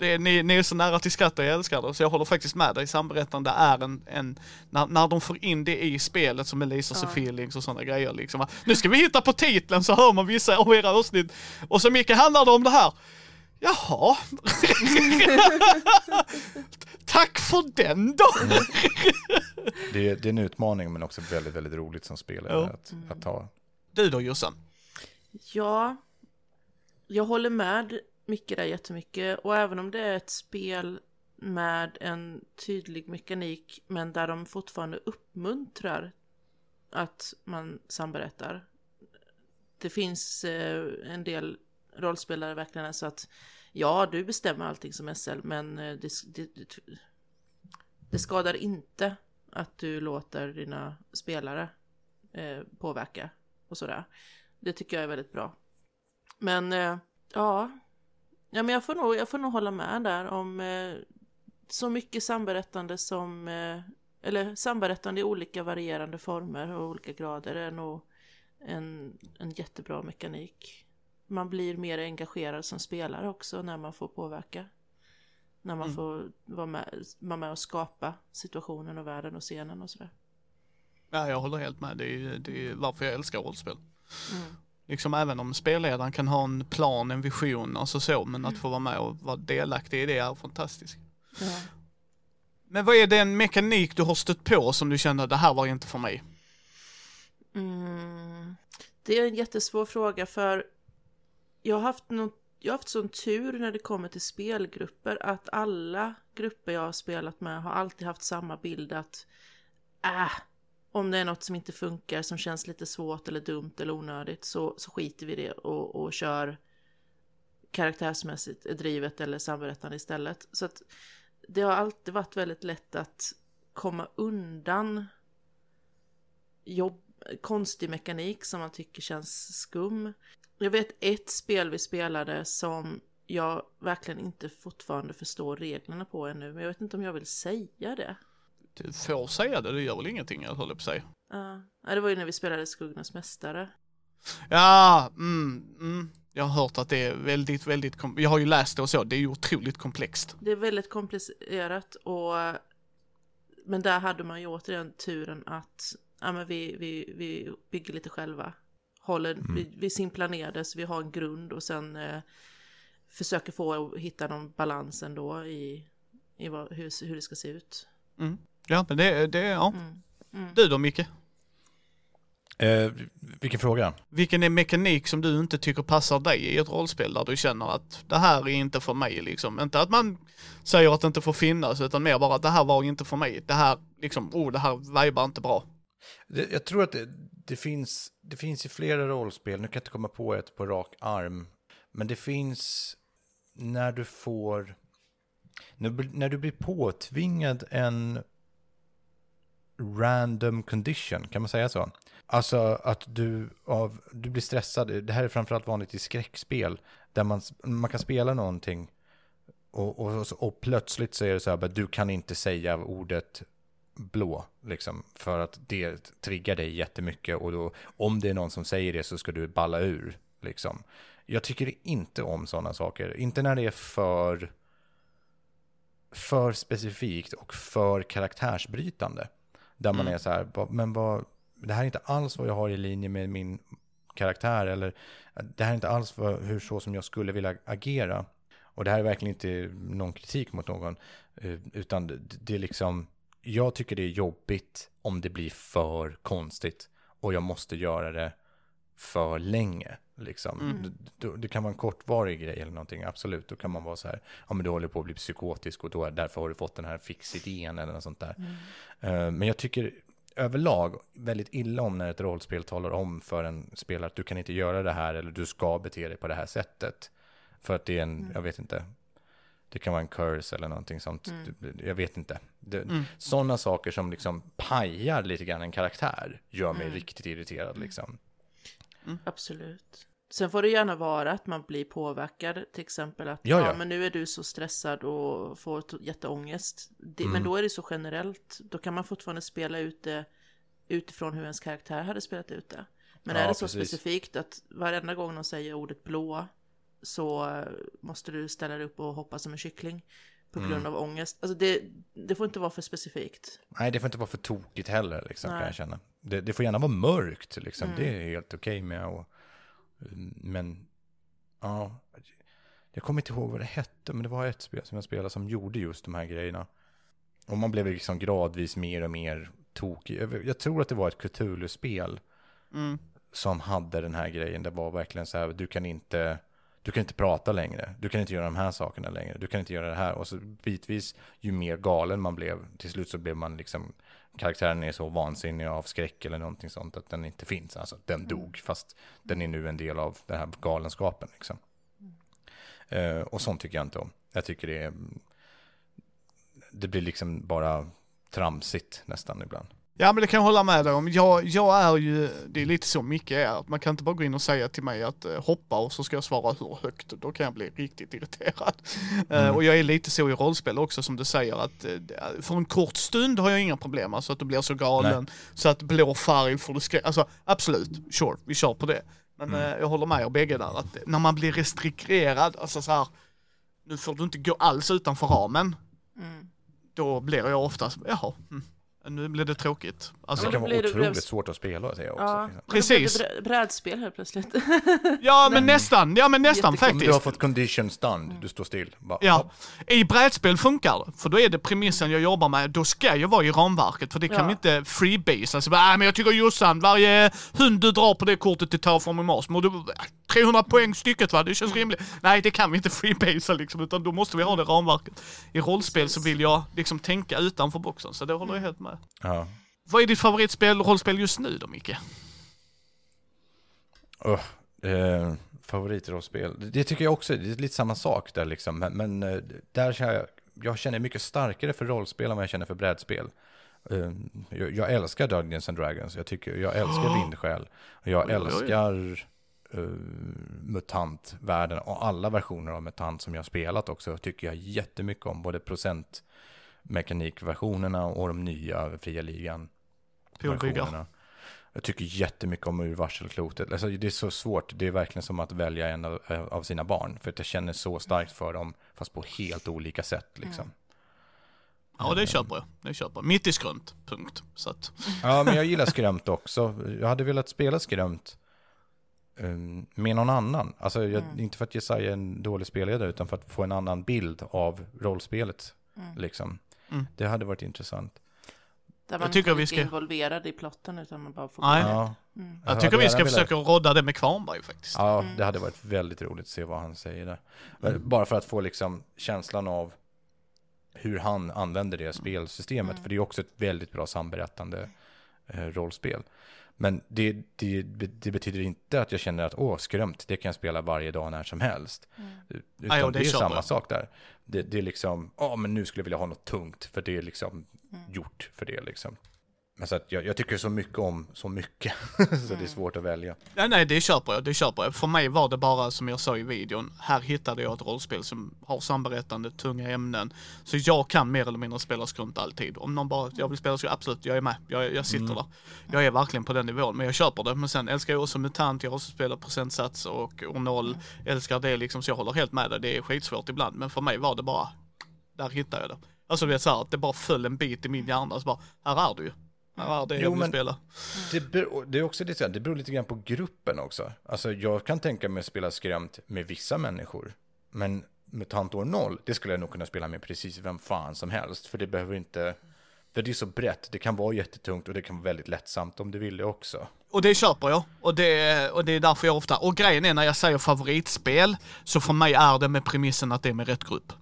det är, ni, ni är så nära till skratt och jag älskar det, så jag håller faktiskt med dig. Samberättande är en, en när, när de får in det i spelet som lasers ja. och feelings och sådana grejer liksom. Nu ska vi hitta på titeln så hör man vissa av era avsnitt. Och så mycket handlar det om det här. Jaha. Tack för den då. det, är, det, är en utmaning men också väldigt, väldigt roligt som spelare ja. att, att ta. Du då Jossan? Ja, jag håller med mycket där jättemycket. Och även om det är ett spel med en tydlig mekanik men där de fortfarande uppmuntrar att man samberättar. Det finns eh, en del rollspelare verkligen så att ja, du bestämmer allting som SL men eh, det, det, det, det, skadar inte att du låter dina spelare eh, påverka och sådär. Det tycker jag är väldigt bra. Men eh, ja, Ja, men jag får nog, jag får nog hålla med där om eh, så mycket samberättande som, eh, eller samberättande i olika varierande former och olika grader är nog en, en jättebra mekanik. Man blir mer engagerad som spelare också när man får påverka. När man mm. får vara med, vara med och skapa situationen och världen och scenen och sådär. Ja, jag håller helt med. Det är, det är varför jag älskar rollspel. Mm liksom även om spelledaren kan ha en plan, en vision, alltså så, men att mm. få vara med och vara delaktig i det är fantastiskt. Ja. Men vad är den mekanik du har stött på som du känner, det här var inte för mig? Mm. Det är en jättesvår fråga för jag har haft något jag har haft sån tur när det kommer till spelgrupper att alla grupper jag har spelat med har alltid haft samma bild att äh, om det är något som inte funkar, som känns lite svårt eller dumt eller onödigt så, så skiter vi i det och, och kör karaktärsmässigt drivet eller samberättande istället. Så att det har alltid varit väldigt lätt att komma undan jobb, konstig mekanik som man tycker känns skum. Jag vet ett spel vi spelade som jag verkligen inte fortfarande förstår reglerna på ännu, men jag vet inte om jag vill säga det får säga det, det gör väl ingenting, jag håller på säga. Ja, det var ju när vi spelade Skuggornas Mästare. Ja, mm, mm. Jag har hört att det är väldigt, väldigt, jag har ju läst det och så, det är ju otroligt komplext. Det är väldigt komplicerat och men där hade man ju återigen turen att ja, men vi, vi, vi bygger lite själva. Håller, mm. vi, vi simplar ner det så vi har en grund och sen eh, försöker få hitta någon balans ändå i, i vad, hur, hur det ska se ut. Mm. Ja, men det, det ja. Mm. Mm. Du då Micke? Eh, vilken fråga? Vilken är mekanik som du inte tycker passar dig i ett rollspel där du känner att det här är inte för mig liksom? Inte att man säger att det inte får finnas utan mer bara att det här var inte för mig. Det här liksom, oh det här vibar inte bra. Det, jag tror att det, det, finns, det finns i flera rollspel, nu kan jag inte komma på ett på rak arm, men det finns när du får, när, när du blir påtvingad en random condition, kan man säga så? Alltså att du, av, du blir stressad, det här är framförallt vanligt i skräckspel, där man, man kan spela någonting och, och, och plötsligt så är det så här, du kan inte säga ordet blå, liksom, för att det triggar dig jättemycket och då, om det är någon som säger det så ska du balla ur, liksom. Jag tycker inte om sådana saker, inte när det är för, för specifikt och för karaktärsbrytande. Där man Mm. är så här, "Va- men vad, det här är inte alls vad jag har i linje med min karaktär eller det här är inte alls vad, hur så som jag skulle vilja agera. Och det här är verkligen inte någon kritik mot någon, eh, utan det, det är liksom, jag tycker det är jobbigt om det blir för konstigt och jag måste göra det för länge. Liksom. Mm. Det, det, kan vara en kortvarig grej eller någonting, absolut. Då kan man vara så här, ja men du håller på att bli psykotisk och då är, därför har du fått den här fixidén eller något sånt där. Eh, Men jag tycker överlag väldigt illa om när ett rollspel talar om för en spelare att du kan inte göra det här eller du ska bete dig på det här sättet. För att det är en, jag vet inte, det kan vara en curse eller någonting sånt. Det- Jag vet inte. Det, Mm. Sådana saker som liksom pajar lite grann en karaktär gör mig Mm. riktigt irriterad liksom. Absolut. Sen får det gärna vara att man blir påverkad, till exempel att Ja, men nu är du så stressad och får jätteångest. Det, Mm. Men då är det så generellt, då kan man fortfarande spela ut det utifrån hur ens karaktär hade spelat ut det. Men Ja, är det så precis. specifikt att varenda gång de säger ordet blå så eh, måste du ställa dig upp och hoppa som en kyckling på Mm. grund av ångest. Alltså det, det får inte vara för specifikt. Nej, det får inte vara för tokigt heller, liksom, kan jag känna. Det, det får gärna vara mörkt, liksom. Mm. det är helt okej med. Och, men, ja, jag kommer inte ihåg vad det hette, men det var ett spel som jag spelade som gjorde just de här grejerna. Och man blev liksom gradvis mer och mer tokig. Jag, tror att det var ett Cthulhu-spel Mm. som hade den här grejen. Det var verkligen så här, du kan inte, du kan inte prata längre. Du kan inte göra de här sakerna längre. Du kan inte göra det här. Och så bitvis, ju mer galen man blev, till slut så blev man liksom, karaktären är så vansinnig av skräck eller någonting sånt att den inte finns. Alltså, den dog, fast den är nu en del av den här galenskapen liksom. Eh, och sånt tycker jag inte om. Jag tycker det är, det blir liksom bara tramsigt nästan ibland. Ja men det kan jag hålla med dig om. Jag, jag är ju, det är lite så mycket är, att man kan inte bara gå in och säga till mig att eh, hoppa och så ska jag svara hur högt. Då kan jag bli riktigt irriterad. Eh, Mm. och jag är lite så i rollspel också som du säger att eh, för en kort stund har jag inga problem, alltså att du blir så galen så att blå färg får du skräck. Alltså absolut, sure, vi kör på det. Men Mm. eh, jag håller med er bägge där att när man blir restrikerad, alltså så här, nu får du inte gå alls utanför ramen. Mm. Då blir jag oftast, jaha, mm, nu blir det tråkigt. Alltså, Det kan vara otroligt svårt att spela, säger jag också. Ja, liksom. Precis. Brädspel helt plötsligt. Ja men nästan, ja men nästan Jättekul. Om du har faktiskt. fått condition stund, du står still. Bara, Ja, hopp. i brädspel funkar det, för då är det premissen jag jobbar med, då ska jag vara i ramverket, för det kan Ja. vi inte freebase. Alltså, äh, men jag tycker Jossan, varje hund du drar på det kortet till Terraform i Mars, må du, äh, 300 poäng stycket va, det känns rimligt. Nej, det kan vi inte freebasea liksom, utan då måste vi ha det ramverket. I rollspel så vill jag liksom tänka utanför boxen, så det håller jag helt med. Ja. Vad är ditt favoritspel, rollspel just nu då, Micke? Uh, eh, favoritrollspel. Det, det tycker jag också, det är lite samma sak där liksom. Men, men eh, där känner jag, jag känner mycket starkare för rollspel än vad jag känner för brädspel. Eh, jag, jag älskar Dungeons and Dragons, jag, tycker, jag älskar Vindsjäl. Och jag Oj, oj, oj. älskar uh, MUTANT-världen och alla versioner av MUTANT som jag har spelat också tycker jag jättemycket om. Både procentmekanikversionerna och de nya Fria Ligan versionerna. Jag tycker jättemycket om ur varselklotet. Alltså, det är så svårt. Det är verkligen som att välja en av, av sina barn. För att jag känner så starkt för dem, fast på helt olika sätt. Liksom. Ja, det köper jag. Det köper jag. Mitt i skrömt, punkt. Så att, Ja, men jag gillar skrämt också. Jag hade velat spela skrämt um, med någon annan. Alltså, jag, Mm. inte för att Jesaja är en dålig spelledare, utan för att få en annan bild av rollspelet. Mm. Liksom. Mm. Det hade varit intressant. Där man tycker inte vi är ska- involverad i plotten utan man bara får Nej. Ja, Mm. Jag hade tycker vi ska velat- försöka rodda det med Kvarnberg faktiskt. Ja, Mm. det hade varit väldigt roligt att se vad han säger där. Men Bara för att få liksom känslan av hur han använder det spelsystemet. Mm. För det är också ett väldigt bra samberättande eh, rollspel. Men det, det, det betyder inte att jag känner att åh, skrämt, det kan jag spela varje dag när som helst. Mm. Utan Ja, ja, det det är samma sak där. Det, det är liksom, ja men nu skulle jag vilja ha något tungt, för det är liksom Mm. gjort för det liksom. Men så att jag, jag tycker så mycket om så mycket, så det är svårt att välja. Nej, nej, det köper jag, det köper jag. För mig var det bara som jag sa i videon, här hittade jag ett rollspel som har samberättande, tunga ämnen. Så jag kan mer eller mindre spela skrunt alltid. Om någon bara, jag vill spela så absolut, jag är med. Jag, jag sitter där. Jag är verkligen på den nivån, men jag köper det. Men sen älskar jag också MUTANT, jag har också spelat procentsats och år noll. Älskar det liksom, så jag håller helt med dig. Det är skitsvårt ibland, men för mig var det bara, där hittade jag det. Alltså du vet såhär, att det bara föll en bit i min hjärna, så bara, här är du ju. Är det jag Jo, men- spela. Det, beror, det är också lite, det beror lite grann på gruppen också. Alltså jag kan tänka mig att spela skrämt med vissa människor. Men MUTANT år 0, det skulle jag nog kunna spela med precis vem fan som helst. För det behöver inte, för det är så brett. Det kan vara jättetungt och det kan vara väldigt lättsamt om du vill det också. Och det köper jag. Och det, och det är därför jag ofta, och grejen är när jag säger favoritspel, så för mig är det med premissen att det är med rätt grupp.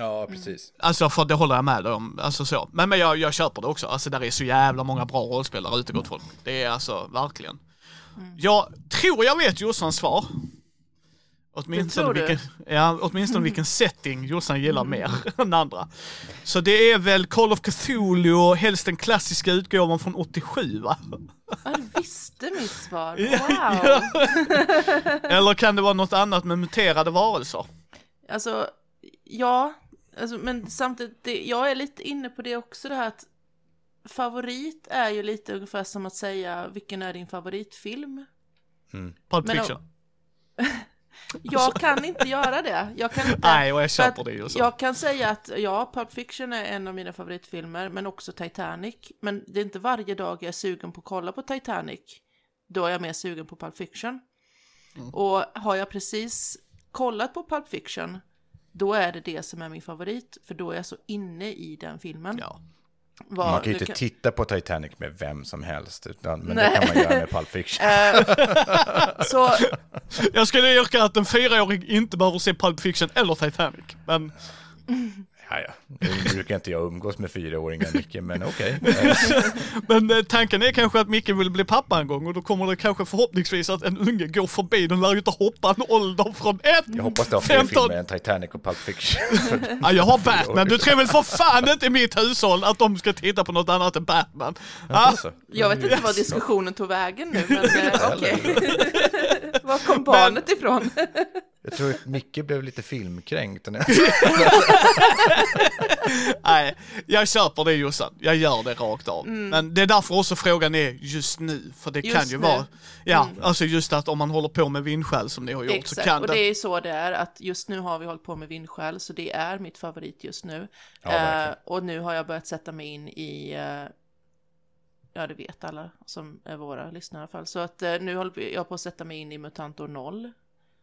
Ja, precis. Alltså för det håller jag med om, alltså så. Men, men jag, jag köper det också, alltså där är så jävla många bra rollspelare ute gott folk. Det är alltså, verkligen. Jag tror jag vet Jossans svar. Åtminstone tror du? vilken, ja, åtminstone vilken setting Jossan gillar mer än andra. Så det är väl Call of Cthulhu och helst den klassiska utgåvan från 87 va? Ja, du visste mitt svar. Wow! Eller kan det vara något annat med muterade varelser? Alltså, ja, alltså, men samtidigt, det, jag är lite inne på det också, det här att favorit är ju lite ungefär som att säga vilken är din favoritfilm? Pulp Men om- Fiction? Jag kan inte göra det. Jag kan inte. Nej, och jag köper att det ju så. Jag kan säga att ja, Pulp Fiction är en av mina favoritfilmer, men också Titanic. Men det är inte varje dag jag är sugen på att kolla på Titanic. Då är jag mer sugen på Pulp Fiction. Mm. Och har jag precis kollat på Pulp Fiction, då är det det som är min favorit, för då är jag så inne i den filmen. Ja. Vad- Man kan ju inte titta på Titanic med vem som helst, utan, men Nej. det kan man göra med Pulp Fiction. Eh, så Jag skulle yrka att en fyraåring inte behöver se Pulp Fiction eller Titanic. Men Ja, ja. Nu brukar inte jag umgås med fyraåringar mycket, men okej. Men eh, tanken är kanske att Micke vill bli pappa en gång och då kommer det kanske förhoppningsvis att en unge går förbi. Den lär ju inte hoppa en ålder från ett. Jag hoppas det har fler 15. filmer än Titanic och Pulp Fiction. Ja, jag har Batman. Du tror väl för fan inte i mitt hushåll att de ska titta på något annat än Batman? Ja, Alltså. jag vet inte var diskussionen tog vägen nu, men eh, okej. var kom barnet ifrån? Jag tror att Micke blev lite filmkränkt. nej, jag köper det Jossan. Jag gör det rakt av. Men det är därför också frågan är just nu. För det kan Mm. Just ju nu. Mm. vara, ja, alltså just att om man håller på med vindskäl som ni har gjort så Exakt, kan och det... det är så det är att just nu har vi hållit på med vindskäl, så det är mitt favorit just nu. Ja. Eh, och nu har jag börjat sätta mig in i, eh, ja det vet alla som är våra lyssnare i alla fall, så att eh, nu håller jag på att sätta mig in i Mutant år 0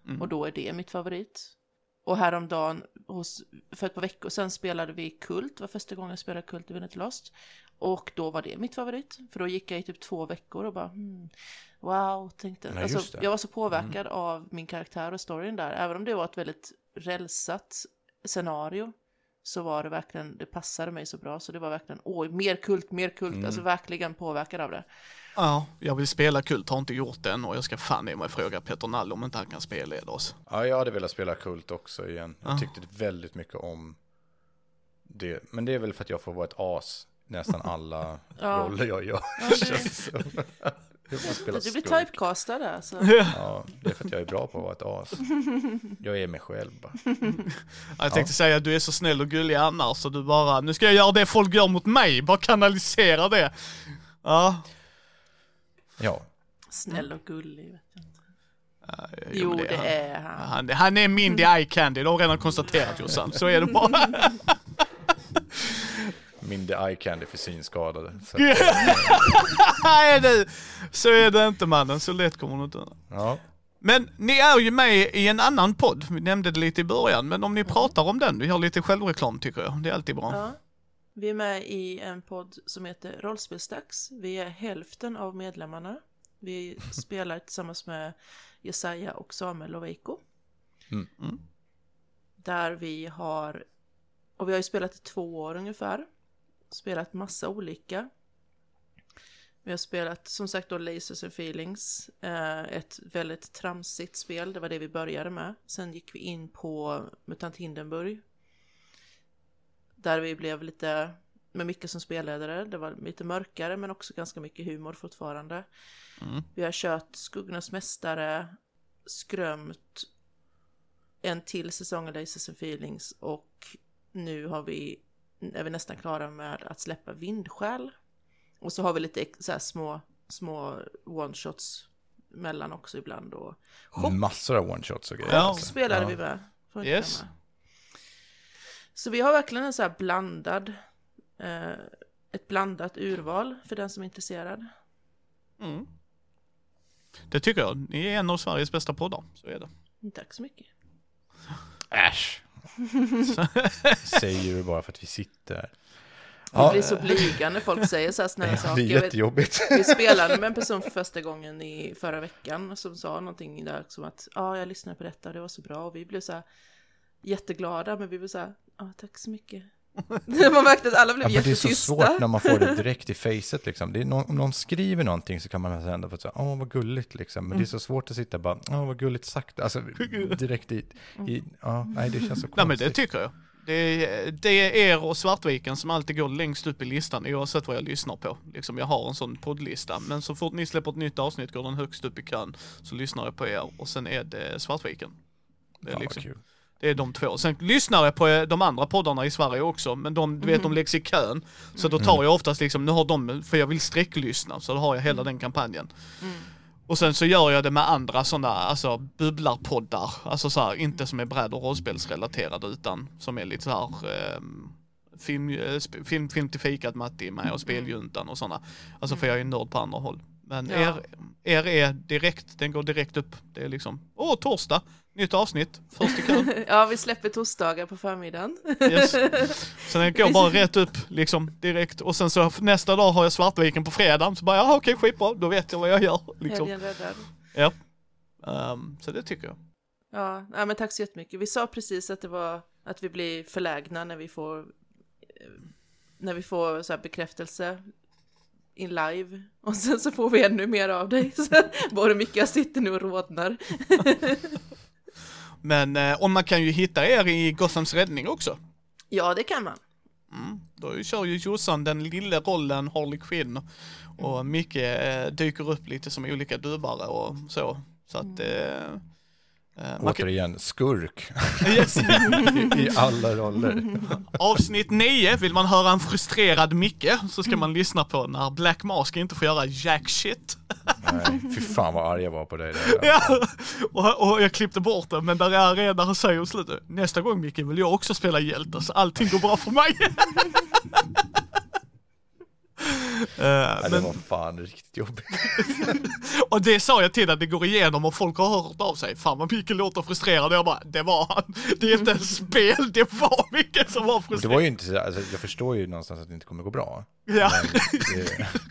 Mm. och då är det mitt favorit. Och häromdagen, hos, för ett par veckor sedan spelade vi Kult, var första gången jag spelade Kult i Winnet Lost. Och då var det mitt favorit, för då gick jag i typ två veckor och bara hmm, wow, tänkte, Nej, alltså, det. jag var så påverkad av min karaktär och storyn där, även om det var ett väldigt rälsat scenario så var det verkligen, det passade mig så bra så det var verkligen, åh, mer kult, mer kult, alltså verkligen påverkad av det. Ja, jag vill spela Kult, har inte gjort det än och jag ska fan i mig fråga Peter Nall om inte han kan spelleda oss. Ja, jag hade velat spela Kult också igen. Jag Ja. tyckte väldigt mycket om det. Men det är väl för att jag får vara ett as nästan alla Ja. roller jag gör. Ja, det- Du blir typecastad där, så. Ja, det är för att jag är bra på att vara ett as. Jag är mig själv bara. Ja, Jag tänkte säga att du är så snäll och gullig annars så du bara, nu ska jag göra det folk gör mot mig, bara kanalisera det. Ja. Ja, Snäll och gullig, vet jag inte. Ja, Jo, det han. är han. Han, han är Mindy Eye Candy, det har redan konstaterat Jossan. Så är det bara. Mindy Eye Candy för synskadade. Så, Nej du! Så är det inte mannen, så lätt kommer det inte ja. Men ni är ju med i en annan podd, vi nämnde det lite i början, men om ni pratar om den, vi har lite självreklam tycker jag, det är alltid bra. Ja. Vi är med i en podd som heter Rollspelsdags. Vi är hälften av medlemmarna. Vi spelar tillsammans med Jesaja och Samuel och Veiko. Mm. Mm. Där vi har, och vi har ju spelat i två år ungefär. Spelat massa olika. Vi har spelat som sagt då Lasers and Feelings. Eh, ett väldigt tramsigt spel, det var det vi började med. Sen gick vi in på MUTANT Hindenburg. Där vi blev lite, med mycket som spelledare. Det var lite mörkare men också ganska mycket humor fortfarande. Mm. Vi har kört Skuggornas Mästare, Skrömt, en till säsong av Lasers and Feelings och nu har vi, är vi nästan klara med att släppa Vindskäl. Och så har vi lite så här små, små one-shots mellan också ibland och Chock Massor av one-shots och grejer. Ja. spelade Ja. vi med. Yes. Så vi har verkligen en så här blandad, eh, ett blandat urval för den som är intresserad. Mm. Det tycker jag. Ni är en av Sveriges bästa poddar. Så är det. Tack så mycket. Äsch. Säger du bara för att vi sitter. Jag blir så blyga när folk säger så här snälla det saker. är Jag vet- jättejobbigt. Vi spelade med en person för första gången i förra veckan som sa någonting där som att ja, jag lyssnade på detta och det var så bra och vi blev så här jätteglada men vi blev så här ja, tack så mycket. Man märkte att alla blev Ja, men det är så jättetysta. svårt när man får det direkt i facet liksom. Det är någon, om någon skriver någonting så kan man nästan ändå få säga, åh vad gulligt liksom. Men det är så svårt att sitta bara, åh vad gulligt sagt. Alltså direkt i, i ja, nej det känns så konstigt. Nej men det tycker jag. Det är, det är er och Svartviken som alltid går längst upp i listan oavsett vad jag lyssnar på. Liksom jag har en sån poddlista. Men så fort ni släpper ett nytt avsnitt går den högst upp i kön. Så lyssnar jag på er och sen är det Svartviken. Det är, vad liksom, kul. Det är de två. Sen lyssnar jag på eh, de andra poddarna i Sverige också. Men de, du vet, de läggs i kön. Så då tar jag oftast liksom, nu har de, för jag vill sträcklyssna. Så då har jag hela den kampanjen. Mm. Och sen så gör jag det med andra sådana, alltså bubblarpoddar. Alltså så här, inte som är bräd och rollspelsrelaterade utan som är lite så här eh, film, eh, sp- film, film till fikat Matti med och speljuntan och sådana. Alltså för jag är ju nörd på andra håll. Men Ja. er, er är direkt, den går direkt upp. Det är liksom, åh torsdag, nytt avsnitt, först i kön. Ja, vi släpper torsdagar på förmiddagen. Yes. Sen den går bara rätt upp liksom direkt och sen så nästa dag har jag Svartviken på fredagen så bara jaha okej skitbra, då vet jag vad jag gör. Liksom. Helgen räddad. Ja. Ehm, så det tycker jag. Ja, nej, men tack så jättemycket. Vi sa precis att det var att vi blir förlägna när vi får eh, när vi får så här bekräftelse in live och sen så får vi ännu mer av dig. Så Både Micke jag sitter nu och rodnar. Men eh, och man kan ju hitta er i Gothams räddning också. Ja, det kan man. Mm. Då kör ju Jossan den lilla rollen Harley Quinn och Micke eh, dyker upp lite som olika dubbare och så. Så att eh, eh, kan, Återigen, skurk yes. i, alla roller. Avsnitt 9, vill man höra en frustrerad Micke så ska man lyssna på när Black Mask inte får göra jack shit. Nej, fy fan vad arg jag var på dig där. Ja, och, och jag klippte bort det, men där är en där han säger i slutet, nästa gång Micke vill jag också spela hjälte så allting går bra för mig. Nej, det men, var fan riktigt jobbigt. och det sa jag till att det går igenom och folk har hört av sig. Fan vad Micke låter frustrerad. Jag bara, det var han. Det är inte ett spel, det var Micke som var Och det frustrerad. var ju inte så, alltså, jag förstår ju någonstans att det inte kommer gå bra. Ja,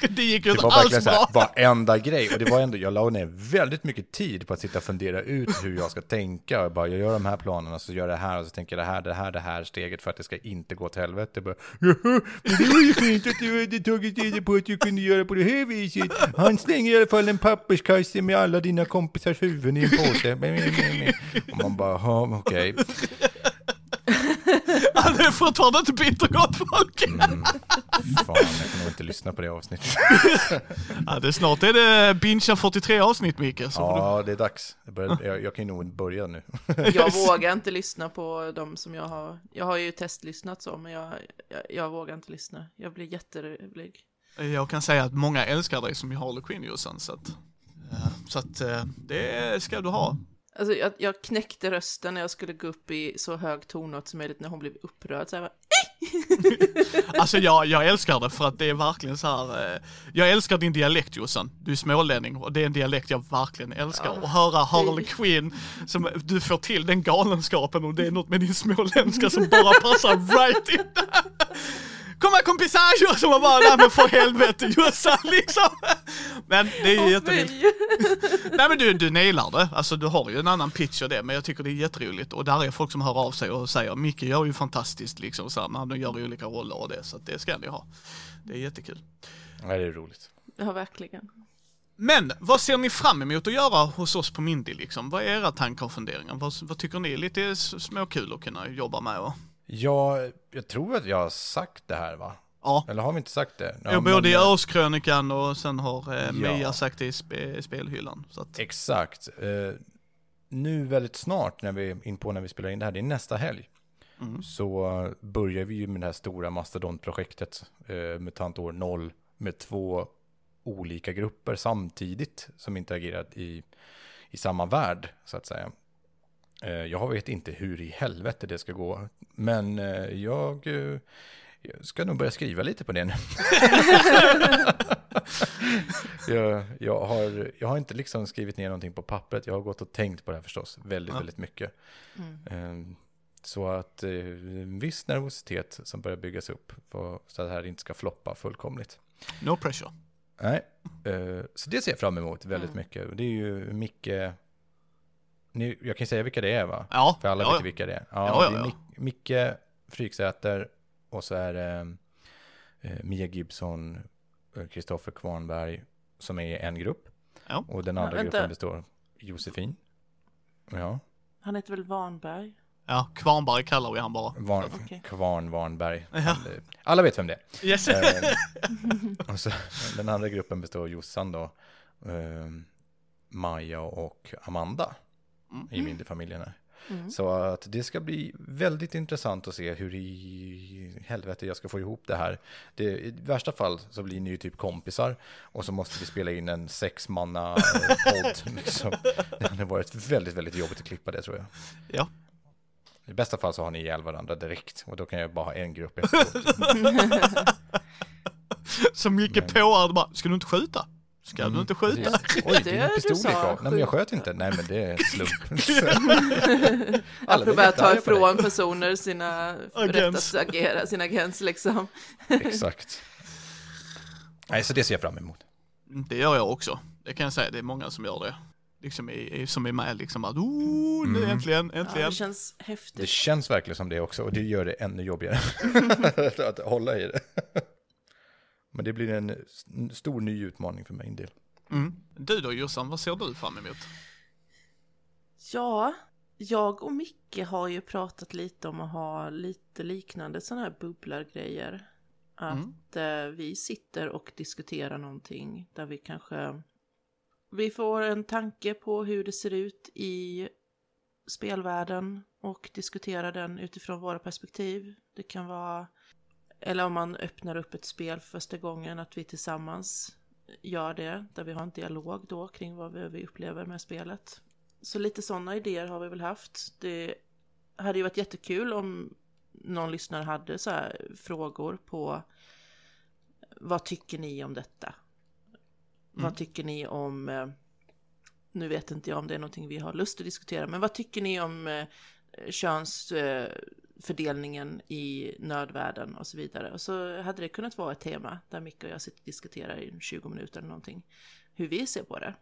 det, det gick ju det inte var alls verkligen så här, bra. varenda grej. Och det var ändå, jag la ner väldigt mycket tid på att sitta och fundera ut hur jag ska tänka. Och bara, jag gör de här planerna, så gör jag det här, och så tänker jag det här, det här, det här steget för att det ska inte gå till helvete. Bara, Jaha, men det var ju fint att hade tagit reda på att du kunde göra på det här viset. Han slänger i alla fall en papperskasse med alla dina kompisars huvuden i en påse. Och man bara, ja, okej. Han är fortfarande inte bitter gott folk. Mm. Fan, jag kan nog inte lyssna på det avsnittet. Ja, det är snart är det Bincha 43 avsnitt Micke. Ja, det är dags. Jag, börjar, jag, jag kan ju nog börja nu. Jag vågar inte lyssna på de som jag har. Jag har ju testlyssnat så, men jag, jag, jag vågar inte lyssna. Jag blir jätterolig. Jag kan säga att många älskar dig som har Quinn Jossan, så att, eh, så att eh, det ska du ha. Alltså jag, jag knäckte rösten när jag skulle gå upp i så hög tonart som möjligt när hon blev upprörd. Så jag bara, Alltså jag, jag älskar det för att det är verkligen så här. Eh, jag älskar din dialekt Jossan. Du är smålänning och det är en dialekt jag verkligen älskar. Ja. Och höra Harley Quinn, som du får till den galenskapen och det är något med din småländska som bara passar right in. Kom här kompisar! Och så var bara, nej men för helvete Jossan liksom. Men det är ju Åh, jätteroligt. Nej men du, du nailar det. Alltså du har ju en annan pitch och det, men jag tycker det är jätteroligt. Och där är folk som hör av sig och säger, Micke gör ju fantastiskt liksom så här, när han gör olika roller och det. Så att det ska ni ha. Det är jättekul. Ja, det är roligt. Ja, verkligen. Men vad ser ni fram emot att göra hos oss på Mindy liksom? Vad är era tankar och funderingar? Vad, vad tycker ni är lite småkul att kunna jobba med? Och... Ja, jag tror att jag har sagt det här va? Ja, Eller har vi inte sagt det? ja både i Örskrönikan och sen har eh, Ja. Mia sagt det i spe, spelhyllan. Så att, Exakt. Eh, nu väldigt snart, när vi är in på när vi spelar in det här, det är nästa helg. mm. Så börjar vi ju med det här stora mastodontprojektet, eh, MUTANT år 0, med två olika grupper samtidigt som interagerar i, i samma värld, så att säga. Eh, jag vet inte hur i helvete det ska gå, men eh, jag, eh, jag ska nog börja skriva lite på det nu. jag, jag, har, jag har inte liksom skrivit ner någonting på pappret, jag har gått och tänkt på det här förstås, väldigt, Ja. väldigt mycket. Mm. Ehm, Så att eh, en viss nervositet som börjar byggas upp så att det här inte ska floppa fullkomligt. No pressure. Nej, så det ser jag fram emot väldigt Mm. mycket. Det är ju Micke, jag kan ju säga vilka det är va? Ja, För alla ja, vet vilka det är. Ja, Ja, ja, det är ja. Mic- Micke Fryksäter och så är det eh, Mia Gibson, eh, Kristoffer Kvarnberg som är en grupp. Ja. Och den Ja, andra vänta. gruppen består Josefin. Ja, Han heter väl Vanberg? ja, Kvarnberg kallar vi han bara. Varn, Okej. Kvarn Varnberg. Ja. Eh, Alla vet vem det är. Yes. Eh, och så, den andra gruppen består av Jossan då, eh, Maja och Amanda Mm. i Mindy-familjen. här. Mm. Så att det ska bli väldigt intressant att se hur i helvete jag ska få ihop det här. Det, I värsta fall så blir ni ju typ kompisar och så måste vi spela in en sexmanna eh. Liksom. Det hade varit väldigt, väldigt jobbigt att klippa det tror jag. Ja. I bästa fall så har ni ihjäl varandra direkt och då kan jag bara ha en grupp efteråt. Som gick Men- på och bara, ska du inte skjuta? Ska du Mm, inte skjuta? precis. Oj, Det du sa, är kvar. Nej, men jag sköt inte. Nej, men det är slump. Att blir börja ta ifrån personer sina rätt Agens. att agera, sin agens liksom. Exakt. Nej, så det ser jag fram emot. Det gör jag också. Det kan jag säga, det är många som gör det. Liksom i, i, som är med liksom att, oh, nu Mm. äntligen, Ja, äntligen. det känns Det häftigt. känns verkligen som det också och det gör det ännu jobbigare att hålla i det. Men det blir en stor ny utmaning för mig en del. Mm. Du då Jossan, vad ser du fram emot? Ja, jag och Micke har ju pratat lite om att ha lite liknande sådana här bubblargrejer. Att eh, vi sitter och diskuterar någonting där vi kanske vi får en tanke på hur det ser ut i spelvärlden och diskuterar den utifrån våra perspektiv. Det kan vara, eller om man öppnar upp ett spel för första gången, att vi tillsammans gör det, där vi har en dialog då kring vad vi- upplever med spelet. Så lite sådana idéer har vi väl haft. Det hade ju varit jättekul om någon lyssnare hade så här frågor på vad tycker ni om detta? Mm. Vad tycker ni om, eh, nu vet inte jag om det är någonting vi har lust att diskutera, men vad tycker ni om eh, könsfördelningen i nödvärlden och så vidare. Och så hade det kunnat vara ett tema där Micke och jag sitter och diskuterar i 20 minuter eller någonting. Hur vi ser på det.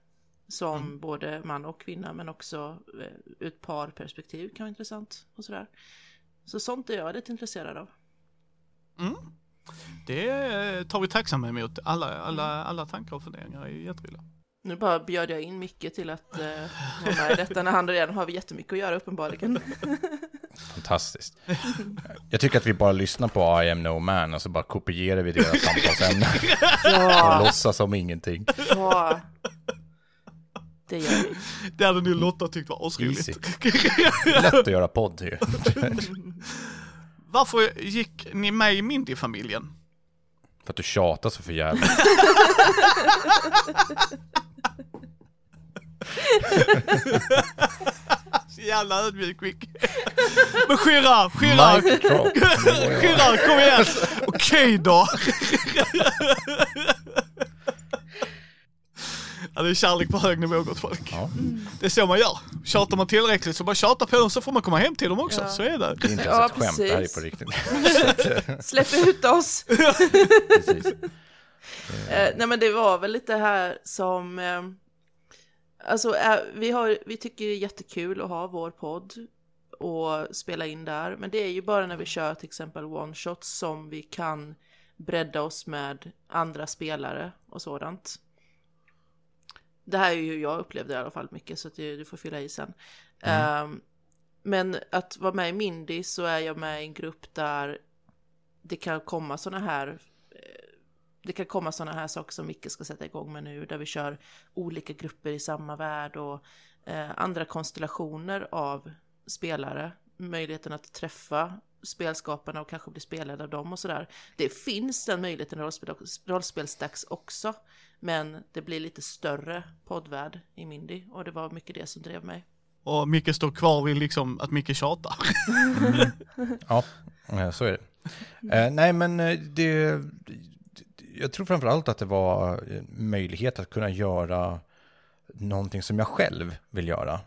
Som Mm. både man och kvinna men också eh, ur ett parperspektiv kan vara intressant och sådär. Så sånt är jag lite intresserad av. Mm. Det tar vi tacksamma emot. Alla, alla, alla tankar och funderingar är ju jätteroliga. Nu bara bjöd jag in Micke till att eh, vara med i detta när han redan har jättemycket att göra uppenbarligen. Fantastiskt. Jag tycker att vi bara lyssnar på I am no man och så bara kopierar vi deras samtalsämnen och Ja, låtsas som ingenting. ja. Det gör vi. Det hade nu Lotta tyckt var asroligt. Lätt att göra podd ju. Varför gick ni med i Mindy-familjen? För att du tjatar så för jävligt. Så jävla ödmjuk Vic. Men Skirra, Skirra, Mic drop. Skirra, kom igen! Okej då. Ja, det är kärlek på hög nivå gott folk. Ja, Det är så man gör. Tjatar man tillräckligt så bara tjata på dem så får man komma hem till dem också. Ja. Så är det. det är inte Ja, ens ett skämt, det här är på riktigt. Släpp ut oss! Precis. Eh, nej men det var väl lite här som... Eh, alltså vi, har, vi tycker det är jättekul att ha vår podd och spela in där. Men det är ju bara när vi kör till exempel one-shots som vi kan bredda oss med andra spelare och sådant. Det här är ju hur jag upplevde det i alla fall mycket så att du, får fylla i sen. Eh, men att vara med i Mindy så är jag med i en grupp där det kan komma sådana här det kan komma sådana här saker som Micke ska sätta igång med nu, där vi kör olika grupper i samma värld och eh, andra konstellationer av spelare. Möjligheten att träffa spelskaparna och kanske bli spelad av dem och sådär. Det finns den möjligheten i rollspel, rollspelsdags också, men det blir lite större poddvärld i Mindy och det var mycket det som drev mig. Och Micke står kvar vid liksom att Micke tjatar. Ja, eh, så är det. Eh, nej, men eh, det... Jag tror framför allt att det var eh, möjlighet att kunna göra någonting som jag själv vill göra.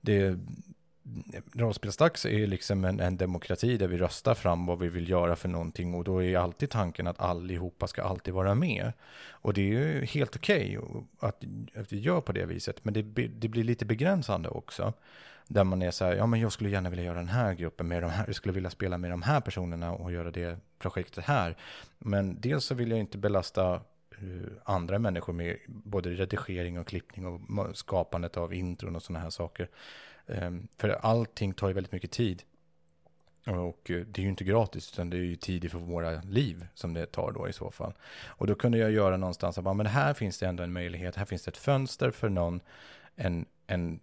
Det, mm, rollspelsdags är ju liksom en, en demokrati där vi röstar fram vad vi vill göra för någonting och då är alltid tanken att allihopa ska alltid vara med. Och det är ju helt okej att, att vi gör på det viset, men det, det blir lite begränsande också. Där man är så här, ja men jag skulle gärna vilja göra den här gruppen med de här, jag skulle vilja spela med de här personerna och göra det projektet här. Men dels så vill jag inte belasta eh, andra människor med både redigering och klippning och skapandet av intron och sådana här saker. Ehm, för allting tar ju väldigt mycket tid. Och eh, det är ju inte gratis, utan det är ju tid för våra liv som det tar då i så fall. Och då kunde jag göra någonstans att bara, men här finns det ändå en möjlighet, här finns det ett fönster för någon, en, en,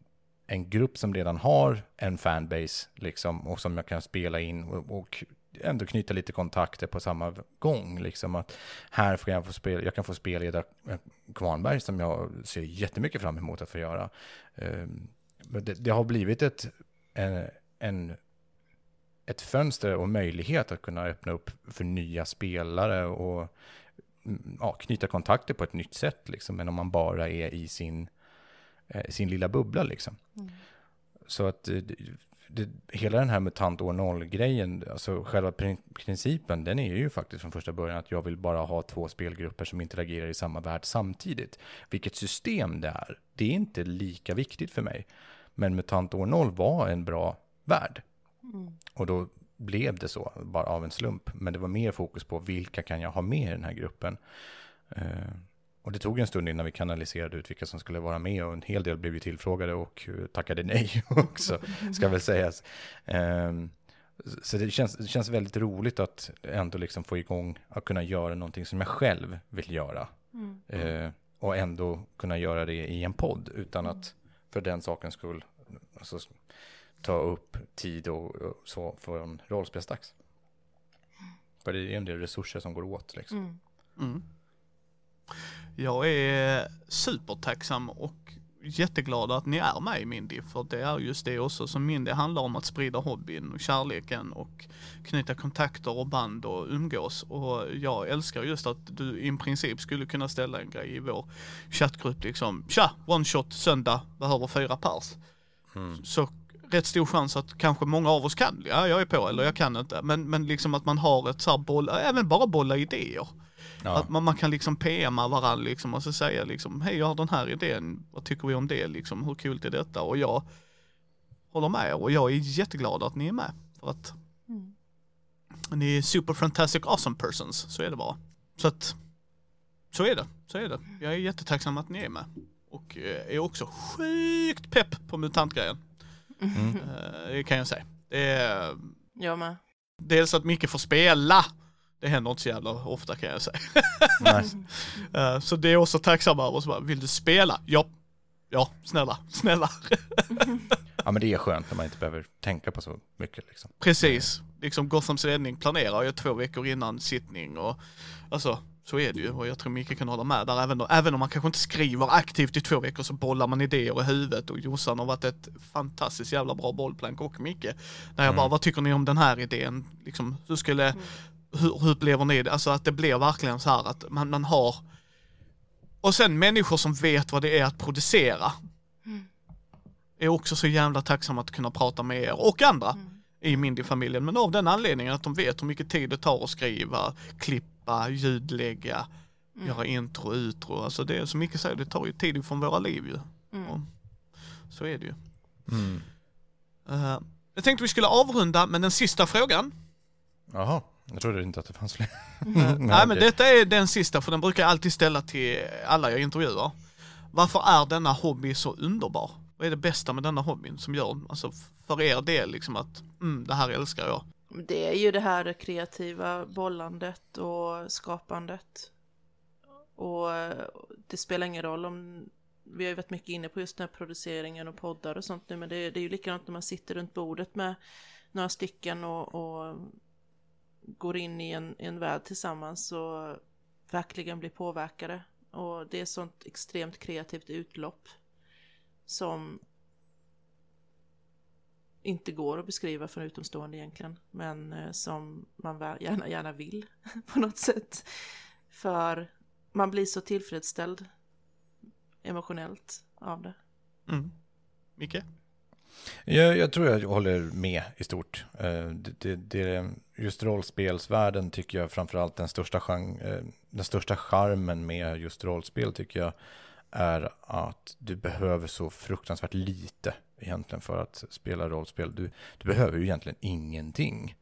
en grupp som redan har en fanbase, liksom, och som jag kan spela in och, och ändå knyta lite kontakter på samma gång. Liksom att här får jag få spela, jag kan få spelleda eh, Kvarnberg som jag ser jättemycket fram emot att få göra. Ehm, det, det har blivit ett, en, en, ett fönster och möjlighet att kunna öppna upp för nya spelare och mm, ja, knyta kontakter på ett nytt sätt, liksom, än om man bara är i sin, eh, sin lilla bubbla. Liksom. Så att eh, det, hela den här MUTANT år 0-grejen, alltså själva prin- principen, den är ju faktiskt från första början att jag vill bara ha två spelgrupper som interagerar i samma värld samtidigt. Vilket system det är, det är inte lika viktigt för mig. Men MUTANT år 0 var en bra värld. Och då blev det så, bara av en slump. Men det var mer fokus på vilka kan jag ha med i den här gruppen. Och det tog en stund innan vi kanaliserade ut vilka som skulle vara med och en hel del blev ju tillfrågade och eh, tackade nej också, ska väl sägas. Ehm, så det känns, det känns väldigt roligt att ändå liksom få igång att kunna göra någonting som jag själv vill göra. Eh, och ändå kunna göra det i en podd utan att för den sakens skull alltså, ta upp tid och, och så från rollspelsdags. För det är en del resurser som går åt liksom. Mm. Jag är supertacksam och jätteglad att ni är med i Mindy, för det är just det också som Mindy handlar om, att sprida hobbyn och kärleken och knyta kontakter och band och umgås. Och jag älskar just att du i princip skulle kunna ställa en grej i vår chattgrupp liksom, tja, one shot söndag, behöver fyra pers. Mm. Så rätt stor chans att kanske många av oss kan, ja jag är på eller jag kan inte, men, men liksom att man har ett så här boll, även bara bolla idéer. Ja. Att man, man kan liksom PMa varandra liksom och så säga liksom, hej jag har den här idén, vad tycker vi om det liksom, hur kul är detta? Och jag håller med och jag är jätteglad att ni är med. För att Mm. ni är super fantastic awesome persons, så är det bara. Så att, så är det, så är det. Jag är jättetacksam att ni är med. Och eh, är också sjukt pepp på mutantgrejen. Mm. Eh, Det kan jag säga. Det är Jag med. dels att Micke får spela. Det händer inte så jävla ofta kan jag säga. Eh, Så det är också tacksam över. Så bara, vill du spela? Ja. Ja, snälla, snälla. Ja, men det är skönt när man inte behöver tänka på så mycket. Liksom. Precis. Liksom Gothams räddning planerar jag två veckor innan sittning och alltså så är det ju och jag tror Micke kan hålla med där även, då, även om man kanske inte skriver aktivt i två veckor så bollar man idéer i huvudet och Jossan har varit ett fantastiskt jävla bra bollplank och Micke. När jag bara, vad tycker ni om den här idén? Liksom, hur skulle, hur, hur upplever ni det? Alltså att det blir verkligen så här att man, man har Och sen människor som vet vad det är att producera. Mm. Är också så jävla tacksamma att kunna prata med er och andra Mm. i Mindy-familjen. Men av den anledningen att de vet hur mycket tid det tar att skriva, klippa, ljudlägga, Mm. göra intro, utro. Alltså det är som Micke säger, det tar ju tid från våra liv ju. Mm. Och så är det ju. Mm. Eh, jag tänkte vi skulle avrunda med den sista frågan. Jaha, jag trodde inte att det fanns fler. Nej men Mm. okej. detta är den sista för den brukar jag alltid ställa till alla jag intervjuar. Varför är denna hobby så underbar? Vad är det bästa med denna hobbyn som gör, alltså för er del liksom att, mm, det här älskar jag. Det är ju det här kreativa bollandet och skapandet. Och eh, det spelar ingen roll om, vi har ju varit mycket inne på just den här produceringen och poddar och sånt nu, men det, det är ju likadant när man sitter runt bordet med några stycken och, och går in i en, en värld tillsammans och verkligen blir påverkade. Och det är sånt extremt kreativt utlopp som inte går att beskriva för utomstående egentligen, men eh, som man gärna, gärna vill på något sätt. För man blir så tillfredsställd emotionellt av det. Mm. Micke? Jag, jag tror jag håller med i stort. Eh, det, det, det, just rollspelsvärlden tycker jag framförallt den största, genre, eh, den största charmen med just rollspel tycker jag är att du behöver så fruktansvärt lite egentligen för att spela rollspel. Du, du behöver ju egentligen ingenting.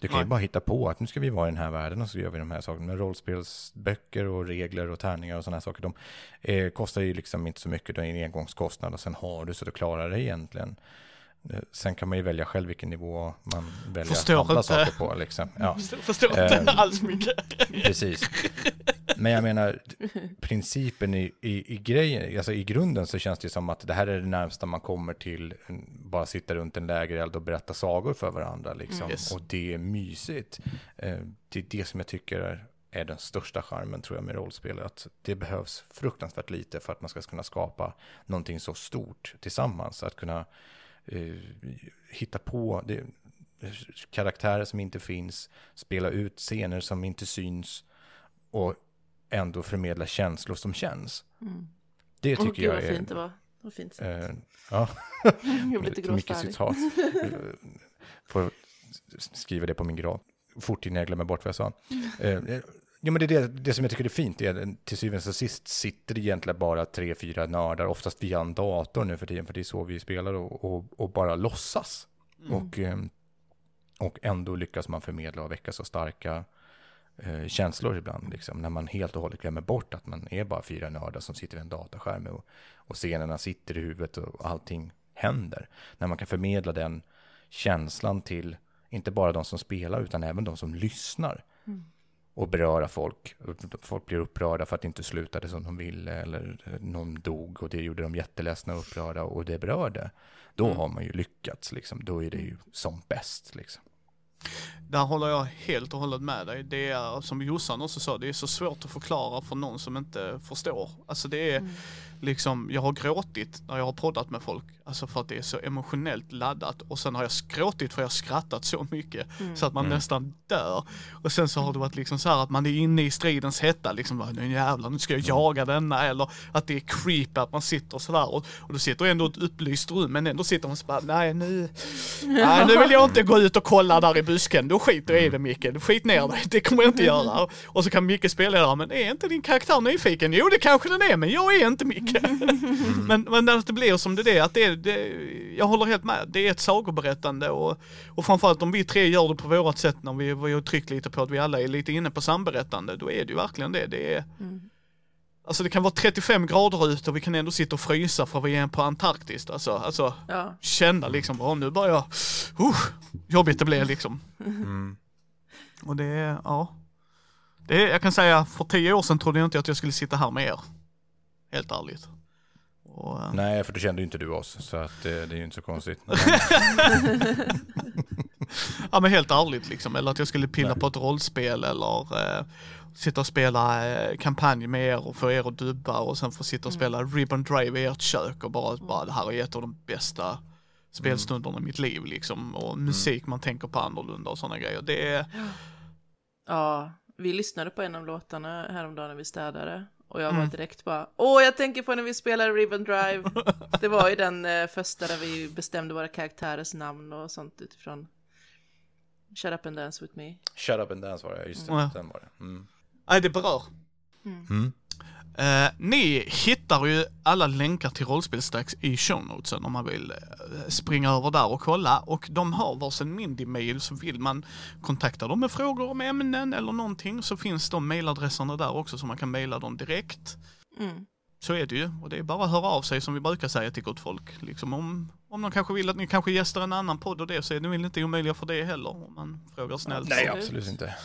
Du kan Nej. ju bara hitta på att nu ska vi vara i den här världen och så gör vi de här sakerna. Men rollspelsböcker och regler och tärningar och sådana här saker, de eh, kostar ju liksom inte så mycket. Det är en engångskostnad och sen har du så du klarar det egentligen. Eh, Sen kan man ju välja själv vilken nivå man väljer Förstår att handla inte. saker på. Liksom. Ja, Förstår, inte Eh, alls Micke. precis. Men jag menar, principen i, i, i grejen, alltså i grunden så känns det som att det här är det närmsta man kommer till bara sitta runt en lägereld och berätta sagor för varandra. Liksom. Mm, yes. Och det är mysigt. Eh, Det är det som jag tycker är, är den största charmen tror jag med rollspel. Att det behövs fruktansvärt lite för att man ska kunna skapa någonting så stort tillsammans. Att kunna eh, hitta på det, karaktärer som inte finns, spela ut scener som inte syns och ändå förmedla känslor som känns. Mm. Det tycker gud jag vad är... fint det var. Vad fint sagt. Eh, ja, Jag blir lite mycket citat. Får skriva det på min grav. Fort innan jag glömmer bort vad jag sa. Eh, Ja, men det, är det, det som jag tycker är fint är att till syvende och sist sitter det egentligen bara tre, fyra nördar, oftast via en dator nu för tiden, för det är så vi spelar och, och, och bara låtsas. Och, eh, och ändå lyckas man förmedla och väcka så starka eh, känslor ibland, liksom, när man helt och hållet glömmer bort att man är bara fyra nördar som sitter vid en dataskärm och, och scenerna sitter i huvudet och allting händer. När man kan förmedla den känslan till inte bara de som spelar utan även de som lyssnar Mm. Och beröra folk. Folk blir upprörda för att det inte slutade som de ville eller någon dog och det gjorde dem jätteledsna och upprörda och det berörde. Då Mm. har man ju lyckats, liksom. då är det ju som bäst. Liksom. Där håller jag helt och hållet med dig. Det är som Jossan också sa, det är så svårt att förklara för någon som inte förstår. Alltså det är Mm. Liksom, jag har gråtit när jag har poddat med folk. Alltså för att det är så emotionellt laddat. Och sen har jag gråtit för jag har skrattat så mycket Mm. så att man Mm. nästan dör. Och sen så har det varit liksom så här att man är inne i stridens hetta liksom, nu jävlar nu ska jag jaga denna. Eller att det är creepy att man sitter sådär och, och du sitter ändå ett upplyst rum men ändå sitter man så bara, nej nu, nej nu vill jag inte gå ut och kolla där i busken. Då skiter jag i det Micke, Du skit ner dig, det kommer jag inte göra. Och så kan Micke spela där, men är inte din karaktär nyfiken? Jo det kanske den är, men jag är inte Micke. Men, men när det blir som det är, att det, är- det jag håller helt med. Det är ett sagoberättande och, och framförallt om vi tre gör det på vårat sätt när vi, vi har tryckt lite på att vi alla är lite inne på samberättande, då är det ju verkligen det. det är, Mm. alltså det kan vara 35 grader ute och vi kan ändå sitta och frysa för vi är på Antarktis. Alltså, alltså Ja. känna liksom, oh, nu börjar jag, uh, jobbigt det blir liksom. Mm. Och det är, ja. Det är, jag kan säga, för tio år sedan trodde jag inte att jag skulle sitta här med er. Helt ärligt. Och, eh, Nej, för då kände ju inte du oss, så att, eh, det är ju inte så konstigt. Ja men helt ärligt liksom, eller att jag skulle pilla Nej. på ett rollspel eller eh, sitta och spela eh, kampanj med er och få er att dubba och sen få sitta och Mm. spela Ribbon Drive i ert kök och bara, bara det här är ett av de bästa spelstunderna i mitt liv liksom och musik man tänker på annorlunda och sådana grejer. Det är, Ja, vi lyssnade på en av låtarna häromdagen när vi städade Och jag var Mm. direkt bara, åh jag tänker på när vi spelade Ribbon Drive. Det var ju den eh, första där vi bestämde våra karaktärers namn och sånt utifrån Shut Up and Dance With Me. Shut up and dance var det, just det. Mm. Den var det. Mm. Nej, det berör. Mm. Eh, ni hittar ju alla länkar till rollspelstacks i show notesen om man vill eh, springa över där och kolla. Och de har varsin Mindy-mail så vill man kontakta dem med frågor om ämnen eller någonting så finns de mailadresserna där också så man kan maila dem direkt. Mm. Så är det ju och det är bara att höra av sig som vi brukar säga till gott folk. Liksom om, om de kanske vill att ni kanske gästar en annan podd och det så är det väl inte omöjliga för det heller om man frågar snällt. Nej, Absolut. inte.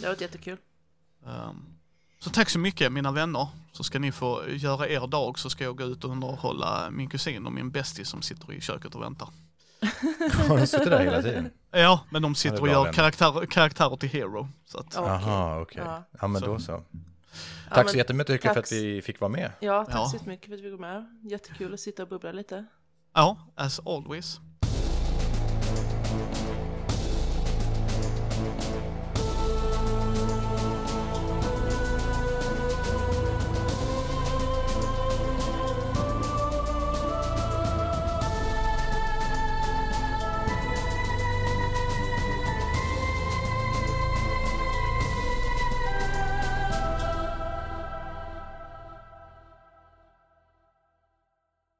Det var jättekul. Ehm, Så tack så mycket mina vänner. Så ska ni få göra er dag så ska jag gå ut och underhålla min kusin och min bästis som sitter i köket och väntar. Har de suttit där hela tiden? Ja, men de sitter Ja, och gör vänner. karaktär, karaktärer till Hero. Så att, Ja, okej. Okej. Ja. Ja, men Så. då så. Ja, Tack så jättemycket för tack. att vi fick vara med. Ja, tack Ja. så jättemycket för att vi kom med. Jättekul att sitta och bubbla lite. ja, as always.